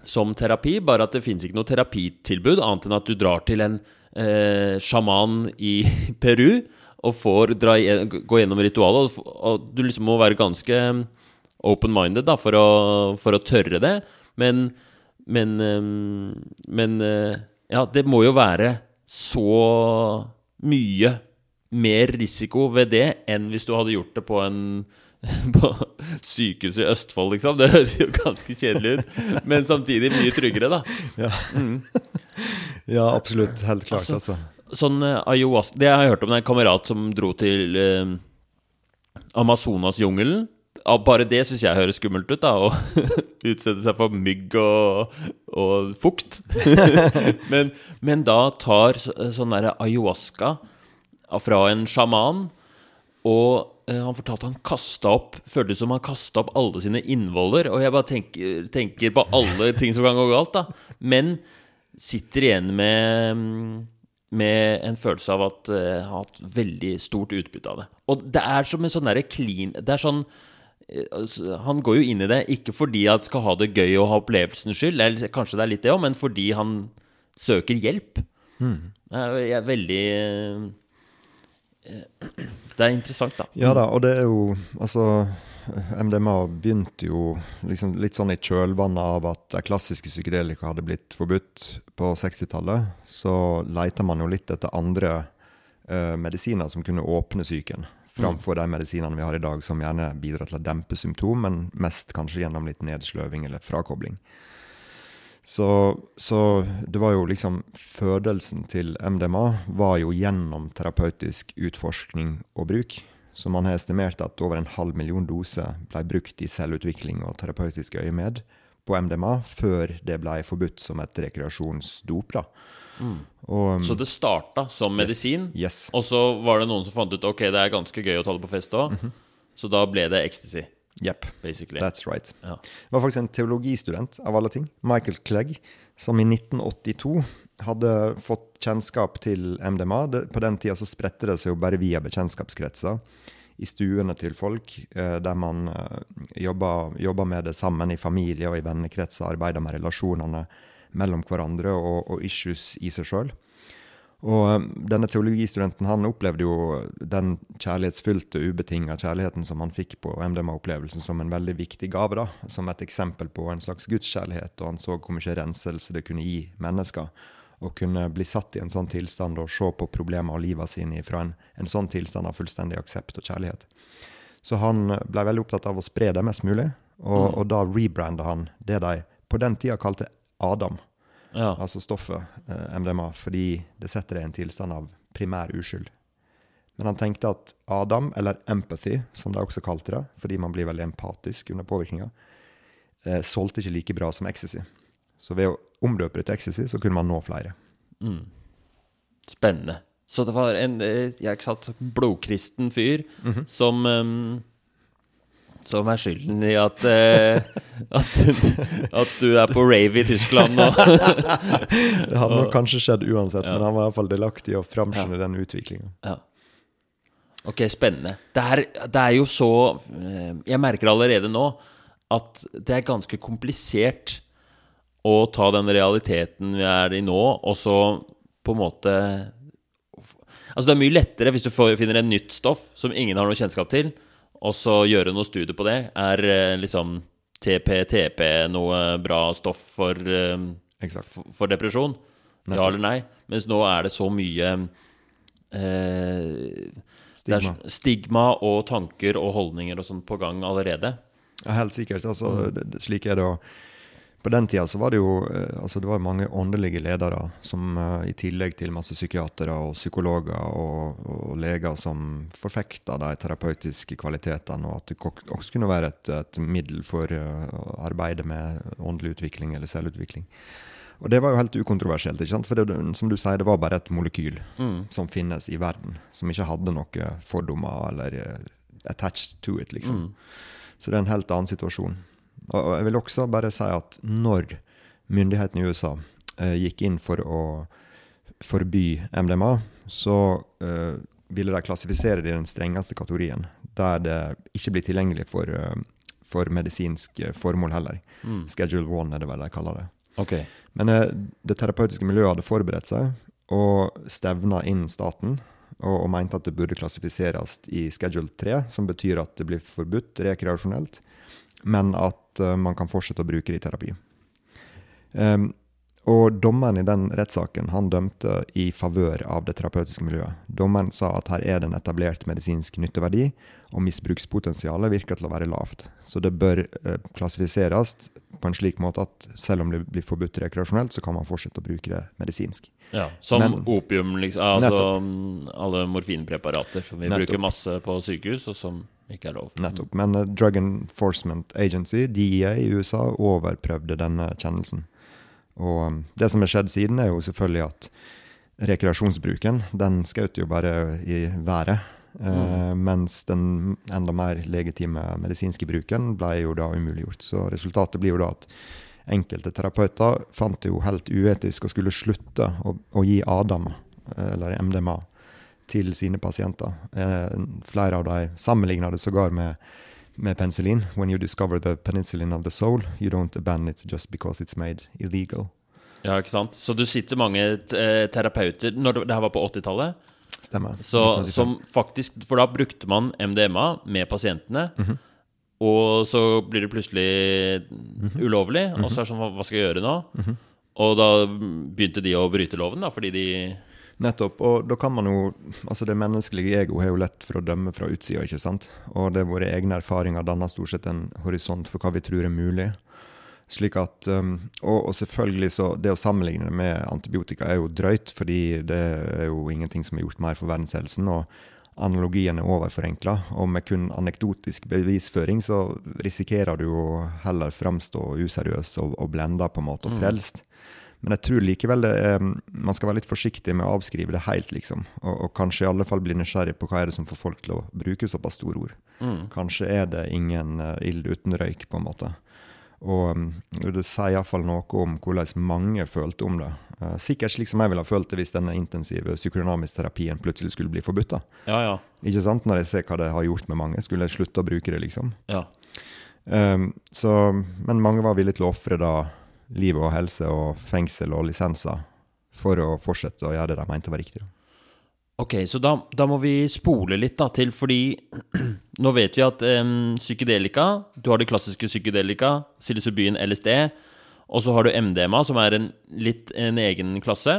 som terapi, bare at det fins ikke noe terapitilbud annet enn at du drar til en eh, sjaman i Peru og får dra, gå gjennom ritualet. Og, og, du liksom må være ganske open-minded da, for å, for å, tørre det. Men, men, men Ja, det må jo være så mye mer risiko ved det enn hvis du hadde gjort det på en på sykehuset i Østfold, liksom. Det høres jo ganske kjedelig ut, men samtidig mye tryggere, da. Ja, mm. ja absolutt. Helt klart, altså. altså. Sånn uh, ayahuasca Det jeg har hørt om det er en kamerat som dro til uh, Amazonasjungelen. Bare det syns jeg høres skummelt ut, da. Å utsette seg for mygg og, og fukt. men, men, da tar sånn derre ayahuasca fra en sjaman, og uh, han fortalte han kasta opp Føltes som han kasta opp alle sine innvoller. Og jeg bare tenker, tenker, på alle ting som kan gå galt, da. Men sitter igjen med med en følelse av at jeg har hatt veldig stort utbytte av det. Og det er som en sånn derre clean Det er sånn Han går jo inn i det ikke fordi han skal ha det gøy og ha opplevelsens skyld, eller kanskje det er litt det òg, men fordi han søker hjelp. Mm. Jeg er veldig uh, det er interessant, da. Ja da, og det er jo Altså, MDMA begynte jo liksom litt sånn i kjølvannet av at de klassiske psykedelika hadde blitt forbudt på 60-tallet. Så leita man jo litt etter andre uh, medisiner som kunne åpne psyken. Framfor de medisinene vi har i dag, som gjerne bidrar til å dempe symptom, men mest kanskje gjennom litt nedsløving eller frakobling. Så, så, det var jo liksom Fødelsen til MDMA var jo gjennom terapeutisk utforskning og bruk. Så man har estimert at over en halv million doser ble brukt i selvutvikling og terapeutisk øyemed på MDMA før det ble forbudt som et rekreasjonsdop. da. Mm. Og, um, så det starta som medisin, yes, og så var det noen som fant ut ok, det er ganske gøy å ta det på fest òg, mm -hmm. så da ble det ecstasy. Jepp. That's right. Ja. Det var faktisk en teologistudent av alle ting, Michael Clegg, som i 1982 hadde fått kjennskap til MDMA. Det, på den tida så spredte det seg jo bare via bekjentskapskretser. I stuene til folk, eh, der man eh, jobba, med det sammen i familie og i vennekretser. Arbeida med relasjonene mellom hverandre og, og issues i seg sjøl. Og um, denne teologistudenten han opplevde jo den kjærlighetsfylte, ubetinga kjærligheten som han fikk på MDMA-opplevelsen som en veldig viktig gave. da, Som et eksempel på en slags gudskjærlighet. Og han så hvor mye renselse det kunne gi mennesker. Å kunne bli satt i en sånn tilstand og se på problemer og livet sine fra en, en sånn tilstand av fullstendig aksept og kjærlighet. Så han ble veldig opptatt av å spre det mest mulig, og, mm. og da rebranda han det de på den tida kalte Adam ja. altså stoffet eh, MDMA, fordi det setter deg i en tilstand av primær uskyld. Men han tenkte at Adam, eller empathy, som de også kalte det, fordi man blir veldig empatisk under påvirkninga, eh, solgte ikke like bra som ecstasy. Så ved å omdøpe det til ecstasy, så kunne man nå flere. Mm. Spennende. Så det var en eh, jeg ikke sant, blodkristen fyr mm -hmm. som um som er skylden i at, eh, at, at, du er på rave i Tyskland nå. det hadde nok kanskje skjedd uansett, ja. men han var iallfall delaktig i å framskynde ja. den utviklinga. Ja. Ok, spennende. Det er, det er, jo så eh, Jeg merker allerede nå at det er ganske komplisert å ta den realiteten vi er i nå, og så på en måte Altså, det er mye lettere hvis du finner en nytt stoff som ingen har noe kjennskap til og så gjøre noe studie på det. Er eh, liksom TP-TP noe bra stoff for, eh, for depresjon? Ja eller nei? Mens nå er det så mye eh, stigma. stigma. og tanker og holdninger og sånn på gang allerede. Ja, helt sikkert. Altså, mm. Slik er det òg på den tida så var det jo eh, altså det var mange åndelige ledere som uh, i tillegg til masse psykiatere og psykologer og, og leger som forfekta de terapeutiske kvalitetene, og at det også kunne være et, et middel for arbeidet å arbeide med åndelig utvikling eller selvutvikling. Og det var jo helt ukontroversielt. ikke sant? For det, som du sier, det var bare et molekyl mm. som finnes i verden, som ikke hadde noen fordommer eller attached to it, liksom. Mm. Så det er en helt annen situasjon. Og jeg vil også bare si at når myndighetene i USA eh, gikk inn for å forby MDMA, så eh, ville de klassifisere det i den strengeste kategorien, der det ikke blir tilgjengelig for, eh, for medisinske formål heller. Mm. Schedule 1 er det vel de kaller det. Okay. Men det terapeutiske miljøet hadde forberedt seg og stevna inn staten. Og, og mente at det burde klassifiseres i schedule 3, som betyr at det blir forbudt rekreasjonelt, men at eh, man kan fortsette å bruke det i terapi. Em, og dommeren i den rettssaken han dømte i favør av det terapeutiske miljøet. Dommeren sa at her er det en etablert medisinsk nytteverdi, og misbrukspotensialet virker til å være lavt. Så det bør eh, klassifiseres på en slik måte at selv om det blir forbudt rekreasjonelt, så kan man fortsette å bruke det medisinsk. Ja, Som Men- opium, liksom. Altså Nettopp. alle morfinpreparater som vi Nettopp. bruker masse på sykehus, og som ikke er lov. Nettopp. Men uh, Drug Enforcement Agency, DEA i USA, overprøvde denne kjennelsen. Og um, det som har skjedd siden, er jo selvfølgelig at rekreasjonsbruken, den skjøt jo bare i været. Eh, mens den enda mer legitime medisinske bruken ble jo da umuliggjort. Så resultatet blir jo da at enkelte terapeuter fant det jo helt uetisk å skulle slutte å, å gi Adam, eh, eller MDMA, til sine pasienter. Eh, flere av dem sammenligna det sågar med, med penicillin. When you discover the penicillin of the soul, you don't abandon it just because it's made illegal. Ja, ikke sant? Så du sitter mange eh, terapeuter når det, her var på 80-tallet, Stemmer. så, som faktisk For da brukte man MDMA med pasientene. Mhm. Og så blir det plutselig Mhm. ulovlig, og så er det sånn Hva skal jeg gjøre nå? Og da begynte de å bryte loven, da, fordi de Nettopp. Og da kan man jo Altså, det menneskelige ego har jo lett for å dømme fra utsida, ikke sant? Og det er våre egne erfaringer danner stort sett en horisont for hva vi tror er mulig. Slik at um, og, og selvfølgelig så Det å sammenligne med antibiotika er jo drøyt, fordi det er jo ingenting som er gjort mer for verdenshelsen. og Analogien er overforenkla, og med kun anekdotisk bevisføring så risikerer du å heller framstå useriøs og, og blenda på en måte, og frelst. Men jeg tror likevel er, man skal være litt forsiktig med å avskrive det helt, liksom. Og, og kanskje i alle fall bli nysgjerrig på hva er det som får folk til å bruke såpass store ord. mm. Kanskje er det ingen uh, ild uten røyk, på en måte. Og um, det sier iallfall noe om hvordan mange følte om det. Uh, sikkert slik som jeg ville ha følt det hvis denne intensive psykodynamisk terapien plutselig skulle bli forbudt. Ja, ja. Ikke sant? Når jeg ser hva det har gjort med mange. Skulle jeg slutte å bruke det, liksom. ja. Um, så, men mange var villige til å ofre da liv og helse og fengsel og lisenser for å fortsette å gjøre det de mente var riktig. Ok, så da, da må vi spole litt da til, fordi nå vet vi at um, psykedelika Du har det klassiske psykedelika, psilocybin, LSD, og så har du MDMA, som er en litt en egen klasse,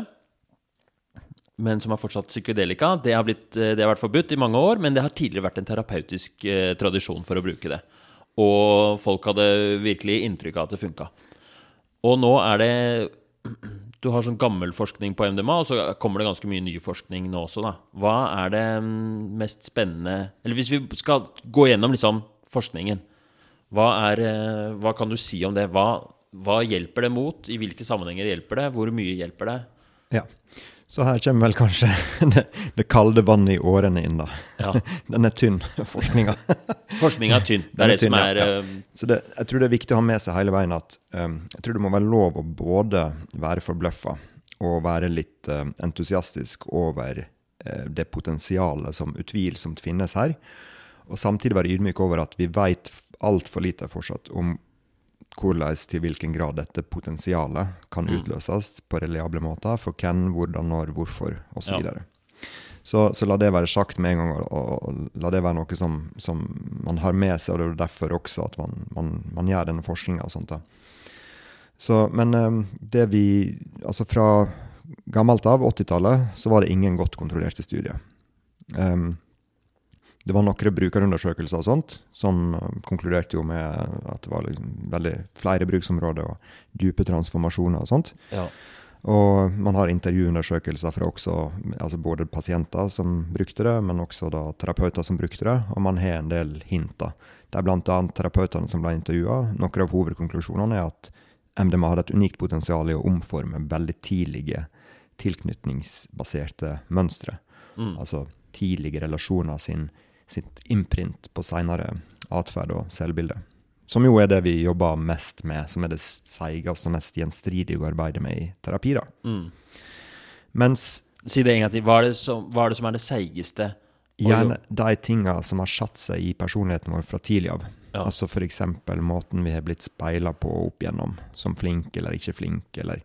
men som er fortsatt psykedelika. Det har, blitt, eh, det har vært forbudt i mange år, men det har tidligere vært en terapeutisk eh, tradisjon for å bruke det. Og folk hadde virkelig inntrykk av at det funka. Og nå er det Du har sånn gammel forskning på MDMA, og så kommer det ganske mye ny forskning nå også, da. Hva er det mm, mest spennende Eller hvis vi skal gå gjennom liksom forskningen, hva, er, eh, hva kan du si om det? Hva, hva hjelper det mot? I hvilke sammenhenger hjelper det? Hvor mye hjelper det? Ja. Så her kommer vel kanskje det, det kalde vannet i årene inn, da. Ja. Den er tynn, forskninga. Forskninga er tynn. Det er det som er ja. eh, Så det, jeg tror det er viktig å ha med seg hele veien at um, jeg tror det må være lov å både være forbløffa og være litt uh, entusiastisk over uh, det potensialet som utvilsomt finnes her. Og samtidig være ydmyk over at vi vet altfor lite fortsatt om hvordan til hvilken grad dette potensialet kan Mm. utløses på reliable måter, for hvem, hvordan, når, hvorfor osv. Ja. videre så, så la det være sagt med en gang, og, og, og la det være noe som, som man har med seg. og Det er derfor også at man, man, man gjør denne forskninga og sånt. da. Så, men eh, det vi Altså fra gammelt av, 80-tallet, så var det ingen godt kontrollerte studier. Em, det var noen brukerundersøkelser og sånt, som konkluderte jo med at det var liksom veldig flere bruksområder og dype transformasjoner og sånt. ja. Og man har intervjuundersøkelser fra også, altså både pasienter som brukte det, men også da terapeuter som brukte det, og man har en del hint. da. Det er bl.a. terapeutene som ble intervjua. Noen av hovedkonklusjonene er at MDMA hadde et unikt potensial i å omforme veldig tidlige tilknytningsbaserte mønstre. Mm. Altså tidlige relasjoner sin, sitt imprint på seinere atferd og selvbilde. Som jo er det vi jobber mest med, som er det seigeste og mest gjenstridige å arbeide med i terapi. da. Mm. Mens Si det en gang til. Hva er det som, er, det, som er det seigeste? Gjerne de tinga som har satt seg i personligheten vår fra tidlig av. Ja. Altså f.eks. måten vi har blitt speila på opp igjennom, som flink eller ikke flink, eller,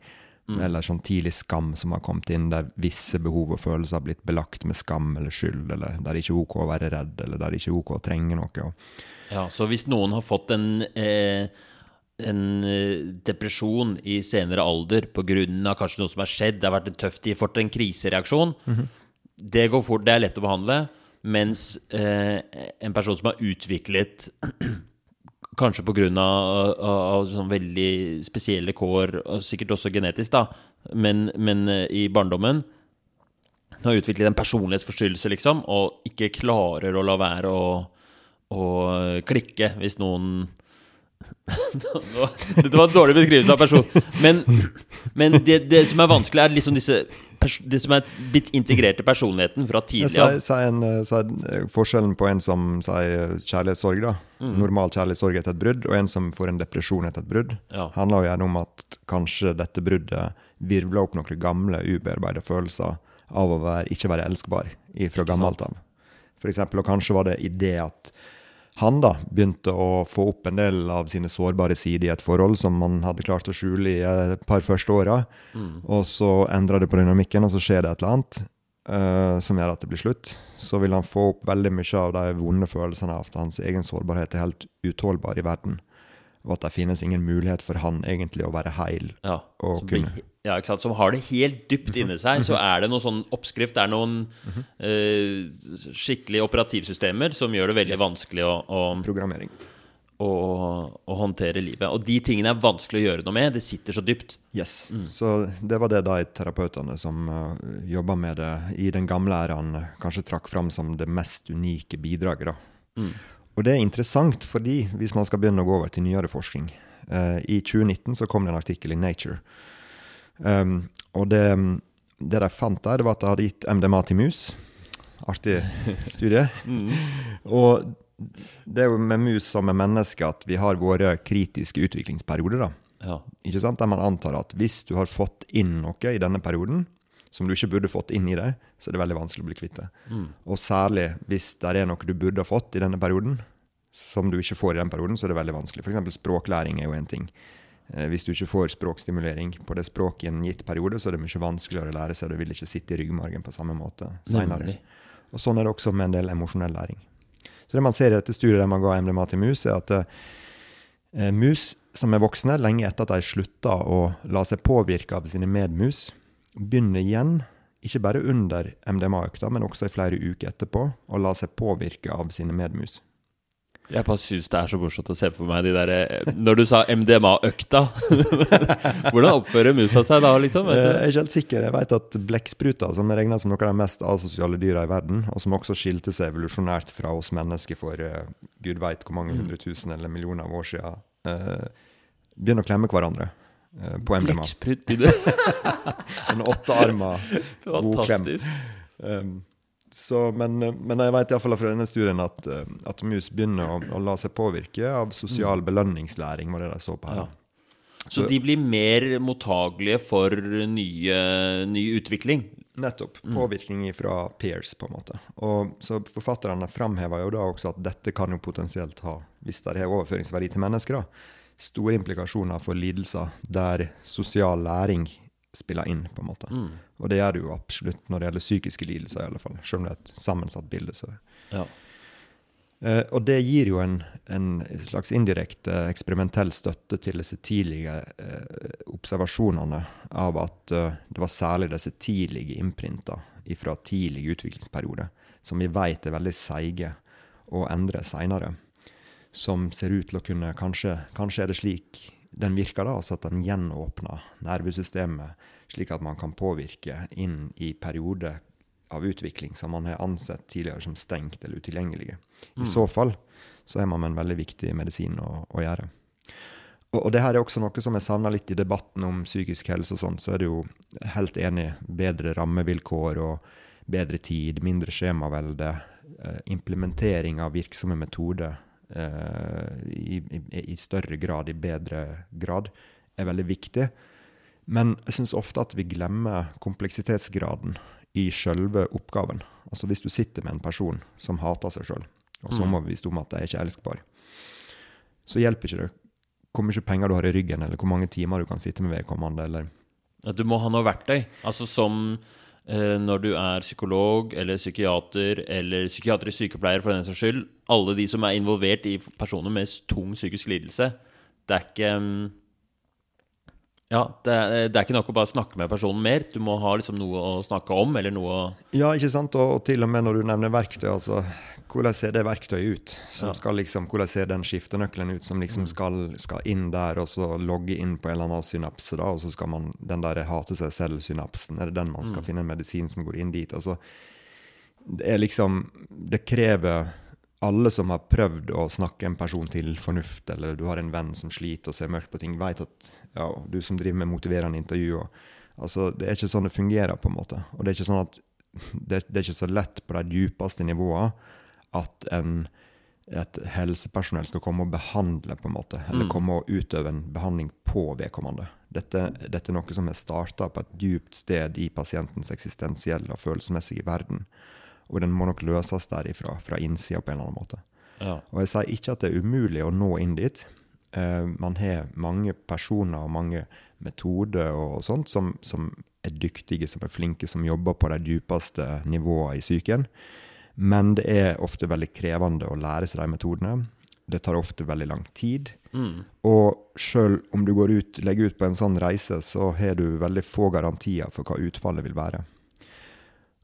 Mm. eller sånn tidlig skam som har kommet inn, der visse behov og følelser har blitt belagt med skam eller skyld, eller der det ikke er ok å være redd, eller der det ikke er ok å trenge noe. Ja, så hvis noen har fått en, eh, en eh, depresjon i senere alder pga. kanskje noe som har skjedd, det har vært en de har fått en krisereaksjon, det går fort, det er lett å behandle. Mens eh, en person som har utviklet Kanskje pga. Sånn veldig spesielle kår, og sikkert også genetisk, da, men, men eh, i barndommen har utviklet en personlighetsforstyrrelse, liksom, og ikke klarer å la være å, å klikke hvis noen Dette var en dårlig beskrivelse av person. Men, men det, det som er vanskelig, er liksom disse Det som er blitt integrert i personligheten fra tidlig av. si eh, si eh, forskjellen på en som sier kjærlighetssorg, da. Mm. Normal kjærlighetssorg etter et brudd, og en som får en depresjon etter et brudd, Ja. handler jo gjerne om at kanskje dette bruddet virvler opp noen gamle, ubearbeidede følelser av å være, ikke være elskbar fra gammelt av. For eksempel, og kanskje var det i det at han da begynte å få opp en del av sine sårbare sider i et forhold som man hadde klart å skjule i et par første åra, og så endrer det på dynamikken, og så skjer det et eller annet uh, som gjør at det blir slutt. Så vil han få opp veldig mye av de vonde følelsene av at hans egen sårbarhet er helt utholdbar i verden, og at det finnes ingen mulighet for han egentlig å være heil. Ja, og blir, kunne. ja, ikke sant? som har det helt dypt inni seg, så er det noen sånn oppskrift, det er noen eh, skikkelige operativsystemer som gjør det veldig vanskelig å, å, Programmering. å, å håndtere livet. Og de tingene er vanskelig å gjøre noe med. Det sitter så dypt. Yes. Så det var det de terapeutene som uh, jobba med det i den gamle æraen, eh, kanskje trakk fram som det mest unike bidraget. da. Og det er interessant, fordi hvis man skal begynne å gå over til nyere forskning eh, I 2019 så kom det en artikkel i Nature. Um, og det, det de fant der, det var at de hadde gitt MDMA til mus. Artig studie. Og det er jo med mus som med mennesker at vi har våre kritiske utviklingsperioder. da. Ja. Ikke sant? Der man antar at hvis du har fått inn noe i denne perioden, som du ikke burde fått inn i deg, så er det veldig vanskelig å bli kvitt det. Og særlig hvis det er noe du burde ha fått i denne perioden, som du ikke får i den perioden, så er det veldig vanskelig. F.eks. språklæring er jo en ting. Eh, hvis du ikke får språkstimulering på det språket i en gitt periode, så er det mye vanskeligere å lære seg. Det vil ikke sitte i ryggmargen på samme måte seinere. Og sånn er det også med en del emosjonell læring. Så det man ser i dette studiet der man ga MDMA til mus, er at eh, mus som er voksne, lenge etter at de slutta å la seg påvirke av sine medmus, begynner igjen, ikke bare under MDMA-økta, men også i flere uker etterpå, og la seg påvirke av sine medmus. Jeg bare syns det er så morsomt å se for meg de der eh, Når du sa MDMA-økta Hvordan oppfører musa seg da, liksom? Eh, Jeg er ikke helt sikker. Jeg vet at blekkspruter, som regna som noen av de mest asosiale dyra i verden, og som også skilte seg evolusjonært fra oss mennesker for uh, gud veit hvor mange hundre tusen eller millioner av år siden, uh, begynner å klemme hverandre på MDMA. Blekksprut i det. En åttearma god klem. Um, så, men, men jeg vet iallfall fra denne studien at, uh, at mus begynner å, å la seg påvirke av sosial belønningslæring, var det de så på her. Mm. Ja. Så de blir mer mottagelige for nye, ny utvikling? Nettopp. Mm. Påvirkning fra peers, på en måte. Og så Forfatterne framhever jo da også at dette kan jo potensielt ha, hvis det har overføringsverdi til mennesker, da, store implikasjoner for lidelser der sosial læring spiller inn, på en måte. Mm. Og det gjør det jo absolutt når det gjelder psykiske lidelser, i alle fall. Selv om det er et sammensatt bilde. så... Ja. Uh, og det gir jo en, en slags indirekte eksperimentell støtte til disse tidlige uh, observasjonene av at eh, det var særlig disse tidlige innprinta fra tidlig utviklingsperiode, som vi vet er veldig seige å endre seinere, som ser ut til å kunne Kanskje, kanskje er det slik den virker, da, altså at den gjenåpner nervesystemet, slik at man kan påvirke inn i perioder av utvikling som man har ansett tidligere som stengt eller utilgjengelige. I så fall så er man med en veldig viktig medisin å, å gjøre. Og, og det her er også noe som jeg savner litt i debatten om psykisk helse og sånn, så er det jo helt enig. Bedre rammevilkår og bedre tid, mindre skjemavelde, eh, implementering av virksomme metoder i, i, i større grad, i bedre grad, er veldig viktig. Men jeg syns ofte at vi glemmer kompleksitetsgraden i sjølve oppgaven. Altså Hvis du sitter med en person som hater seg sjøl, og som må er overbevist om at de er ikke elskbar, så hjelper ikke det hvor mye penger du har i ryggen, eller hvor mange timer du kan sitte med vedkommende, eller du må ha noe verktøy. Altså som eh, når du er psykolog eller psykiater eller psykiatrisk sykepleier for den saks skyld. Alle de som er involvert i personer med tung psykisk lidelse. Det er ikke mm, Ja, det er, det er ikke nok å bare snakke med personen mer. Du må ha liksom noe å snakke om, eller noe Ja, ikke sant? Og, og til og med når du nevner verktøy, altså hvordan ser det verktøyet ut? Som Ja. liksom, Hvordan ser den skiftenøkkelen ut som liksom skal, skal inn der, og så logge inn på en eller annen synapse, da, og så skal man den der hate seg selv-synapsen, er det den man skal finne en medisin som går inn dit? Altså, det er liksom Det krever alle som har prøvd å snakke en person til fornuft, eller du har en venn som sliter og ser mørkt på ting, vet at ja, du som driver med motiverende intervju og, altså, Det er ikke sånn det fungerer, på en måte. Og det er ikke sånn at det, det er ikke så lett på de djupeste nivåene at en, et helsepersonell skal komme og behandle, på en måte, eller Mm. komme og utøve en behandling på vedkommende. Dette, dette er noe som er starta på et djupt sted i pasientens eksistensielle og følelsesmessige verden. Og den må nok løses derifra, fra innsida på en eller annen måte. Ja. Og jeg sier ikke at det er umulig å nå inn dit. Uh, man har mange personer og mange metoder og sånt som, som er dyktige, som er flinke, som jobber på de dypeste nivåene i psyken. Men det er ofte veldig krevende å lære seg de metodene. Det tar ofte veldig lang tid. Mm. Og sjøl om du går ut, legger ut på en sånn reise, så har du veldig få garantier for hva utfallet vil være.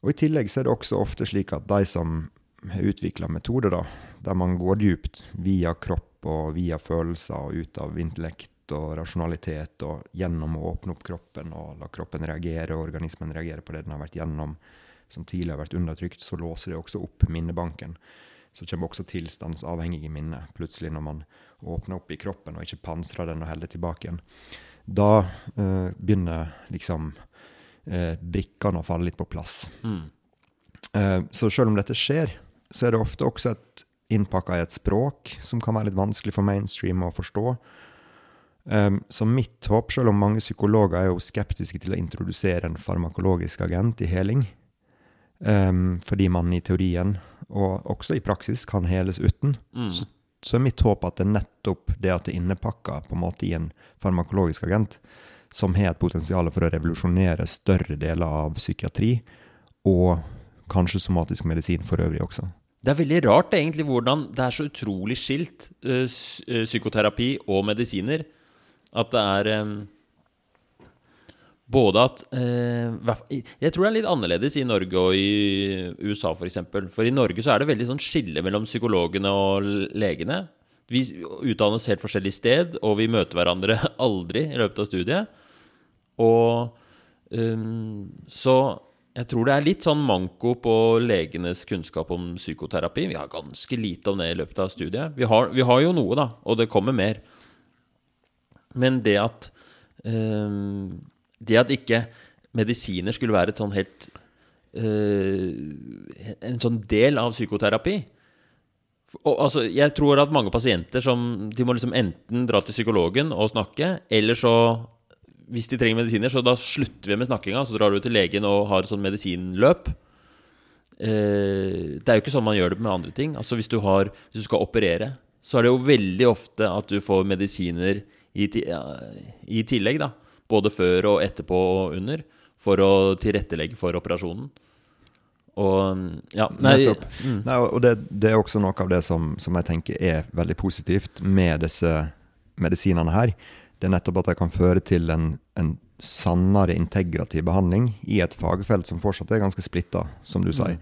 Og I tillegg så er det også ofte slik at de som har utvikla metoder da, der man går dypt via kropp og via følelser og ut av intellekt og rasjonalitet og gjennom å åpne opp kroppen og la kroppen reagere og organismen reagere på det den har vært gjennom, som tidligere har vært undertrykt, så låser det også opp minnebanken. Så kommer også tilstandsavhengige minner plutselig når man åpner opp i kroppen og ikke pansrer den og holder tilbake igjen. Da øh, begynner liksom eh, brikkene å falle litt på plass. Mm. Eh, så selv om dette skjer, så er det ofte også et innpakka i et språk som kan være litt vanskelig for mainstream å forstå. Um, så mitt håp, selv om mange psykologer er jo skeptiske til å introdusere en farmakologisk agent i heling, um, fordi man i teorien, og også i praksis, kan heles uten, Mm. så, så er mitt håp at det er nettopp det at det er innepakka på en måte i en farmakologisk agent, som har et potensial for å revolusjonere større deler av psykiatri, og kanskje somatisk medisin for øvrig også. Det er veldig rart egentlig hvordan det er så utrolig skilt, eh, eh, psykoterapi og medisiner. At det er eh, både at Jeg tror det er litt annerledes i Norge og i USA, f.eks. For, eksempel. for i Norge så er det veldig sånn skille mellom psykologene og legene. Vi utdannes helt forskjellig sted, og vi møter hverandre aldri i løpet av studiet. Og um, så jeg tror det er litt sånn manko på legenes kunnskap om psykoterapi. Vi har ganske lite om det i løpet av studiet. Vi har, vi har jo noe, da, og det kommer mer. Men det at um, Det at ikke medisiner skulle være et sånn helt uh, En sånn del av psykoterapi. Og, altså, jeg tror at mange pasienter som De må liksom enten dra til psykologen og snakke, eller så hvis de trenger medisiner, så da slutter vi med snakkinga. Så drar du til legen og har et sånt medisinløp. Eh, det er jo ikke sånn man gjør det med andre ting. Altså Hvis du, har, hvis du skal operere, så er det jo veldig ofte at du får medisiner i, i tillegg. da Både før og etterpå og under. For å tilrettelegge for operasjonen. Og ja Nei, mm, Nei, og det, det er også noe av det som, som jeg tenker er veldig positivt med disse medisinene her. Det er nettopp at de kan føre til en, en sannere integrativ behandling i et fagfelt som fortsatt er ganske splitta, som du sier,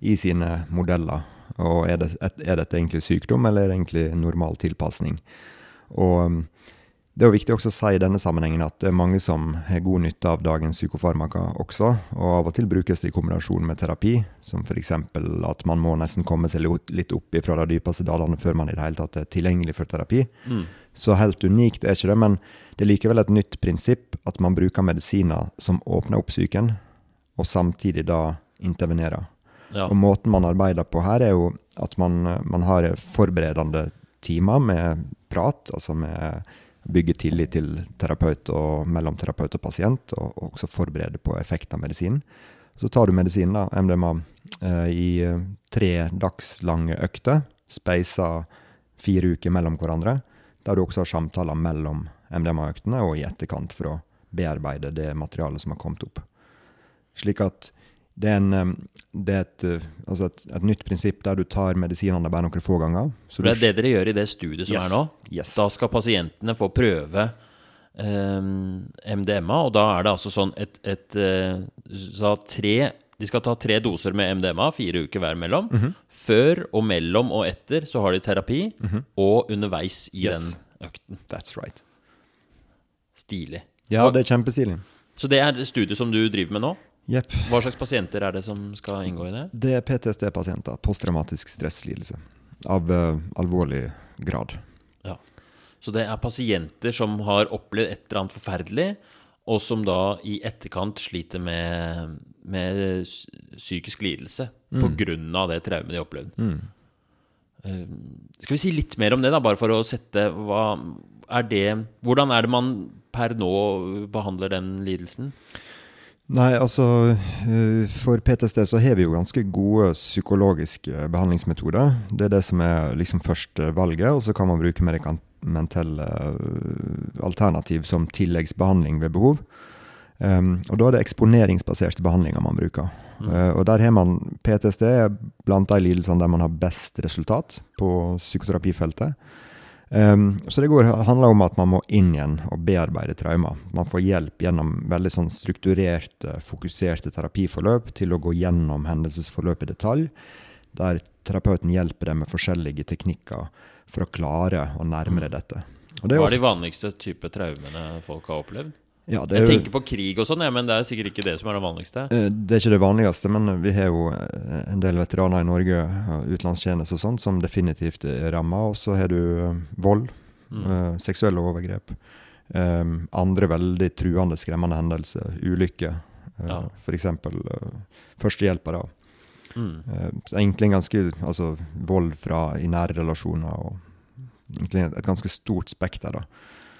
i sine modeller. Og er, det, er dette egentlig sykdom, eller er det egentlig normal tilpasning? Og um, det er jo viktig også å si i denne sammenhengen at det er mange som har god nytte av dagens psykofarmaka også, og av og til brukes det i kombinasjon med terapi, som f.eks. at man må nesten komme seg litt- opp ifra de dypeste dalene før man i det hele tatt er tilgjengelig for terapi. mm, Så helt unikt er ikke det, men det er likevel et nytt prinsipp at man bruker medisiner som åpner opp psyken, og samtidig da intervenerer. ja. Og måten man arbeider på her, er jo at man, man har forberedende timer med prat, altså med bygge tillit til terapeut og mellom terapeut og pasient, og og også forberede på effekten av medisinen. Så tar du medisinen, da, MDMA, eh, i eh, tre dagslange økter, speisa fire uker mellom hverandre, der du også har samtaler mellom MDMA-øktene og i etterkant for å bearbeide det materialet som har kommet opp. Slik at det er, en, det er et, eh, altså et, et nytt prinsipp der du tar medisinene bare noen få ganger. Så For det er det dere gjør i det studiet som Yes. er nå. Yes. Da skal pasientene få prøve eh, MDMA, og da er det altså sånn et, et eh, så tre, De skal ta tre doser med MDMA, fire uker hver mellom. Mhm. Før og mellom og etter så har de terapi, og underveis i Yes. den økten. That's right. Stilig. Ja, Og- det er kjempestilig. Så det er studiet som du driver med nå? Yep. Hva slags pasienter er det som skal inngå i det? Det er PTSD-pasienter, posttraumatisk stresslidelse, av uh, alvorlig grad. Ja. Så det er pasienter som har opplevd et eller annet forferdelig, og som da i etterkant sliter med, med psykisk lidelse på grunn av det traumet de opplevde. Mm. Eh, skal vi si litt mer om det, da, bare for å sette hva er det Hvordan er det man per nå behandler den lidelsen? Nei, altså eh, For PTSD så har vi jo ganske gode psykologiske behandlingsmetoder. Det er det som er liksom først valget, og så kan man bruke medikamentelle eh, alternativ som tilleggsbehandling ved behov. Um, og da er det eksponeringsbaserte behandlinger man bruker. Eh, og der har man PTSD blant de lidelsene der man har best resultat på psykoterapifeltet. Um, så det går, handler om at man må inn igjen og bearbeide traumer. Man får hjelp gjennom veldig sånn strukturerte, fokuserte terapiforløp til å gå gjennom hendelsesforløp i detalj, der terapeuten hjelper deg med forskjellige teknikker for å klare å nærme deg dette. Og det er Hva er de vanligste type traumene folk har opplevd? ja, det er Jeg jo- tenker på krig og sånn, ja, men det er sikkert ikke det som er det vanligste. Eh, Det er ikke det vanligste, men vi har jo eh, en del veteraner i Norge, utenlandstjeneste og sånt, som definitivt er ramma. Og så har du eh, vold, Mm. eh, seksuelle overgrep, andre veldig truende, skremmende hendelser, ulykker, uh, Ja. f.eks. Uh, førstehjelpere. Mm. Egentlig ganske Altså vold fra i nære relasjoner og egentlig et ganske stort spekter, da.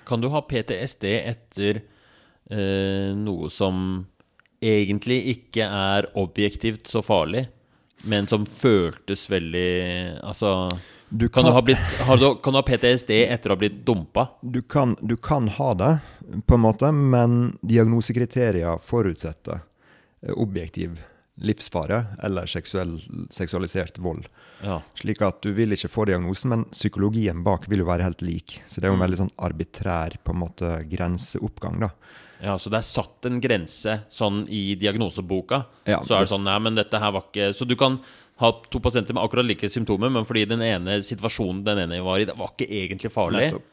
Kan du ha PTSD etter eh, noe som egentlig ikke er objektivt så farlig, men som føltes veldig Altså Du Kan du ha, blitt, har du, kan du ha PTSD etter å ha blitt dumpa? Du kan, du kan ha det, på en måte, men diagnosekriterier forutsetter eh, objektiv livsfare eller seksuell, seksualisert vold. Ja. Slik at du vil ikke få diagnosen, men psykologien bak vil jo være helt lik. Så det er jo en veldig sånn arbitrær på en måte grenseoppgang, da. ja, så det er satt en grense sånn i diagnoseboka. Ja, så er det det- sånn Nei, men dette her var ikke Så du kan ha to pasienter med akkurat like symptomer, men fordi den ene situasjonen den ene var i, det var ikke egentlig farlig. Nettopp.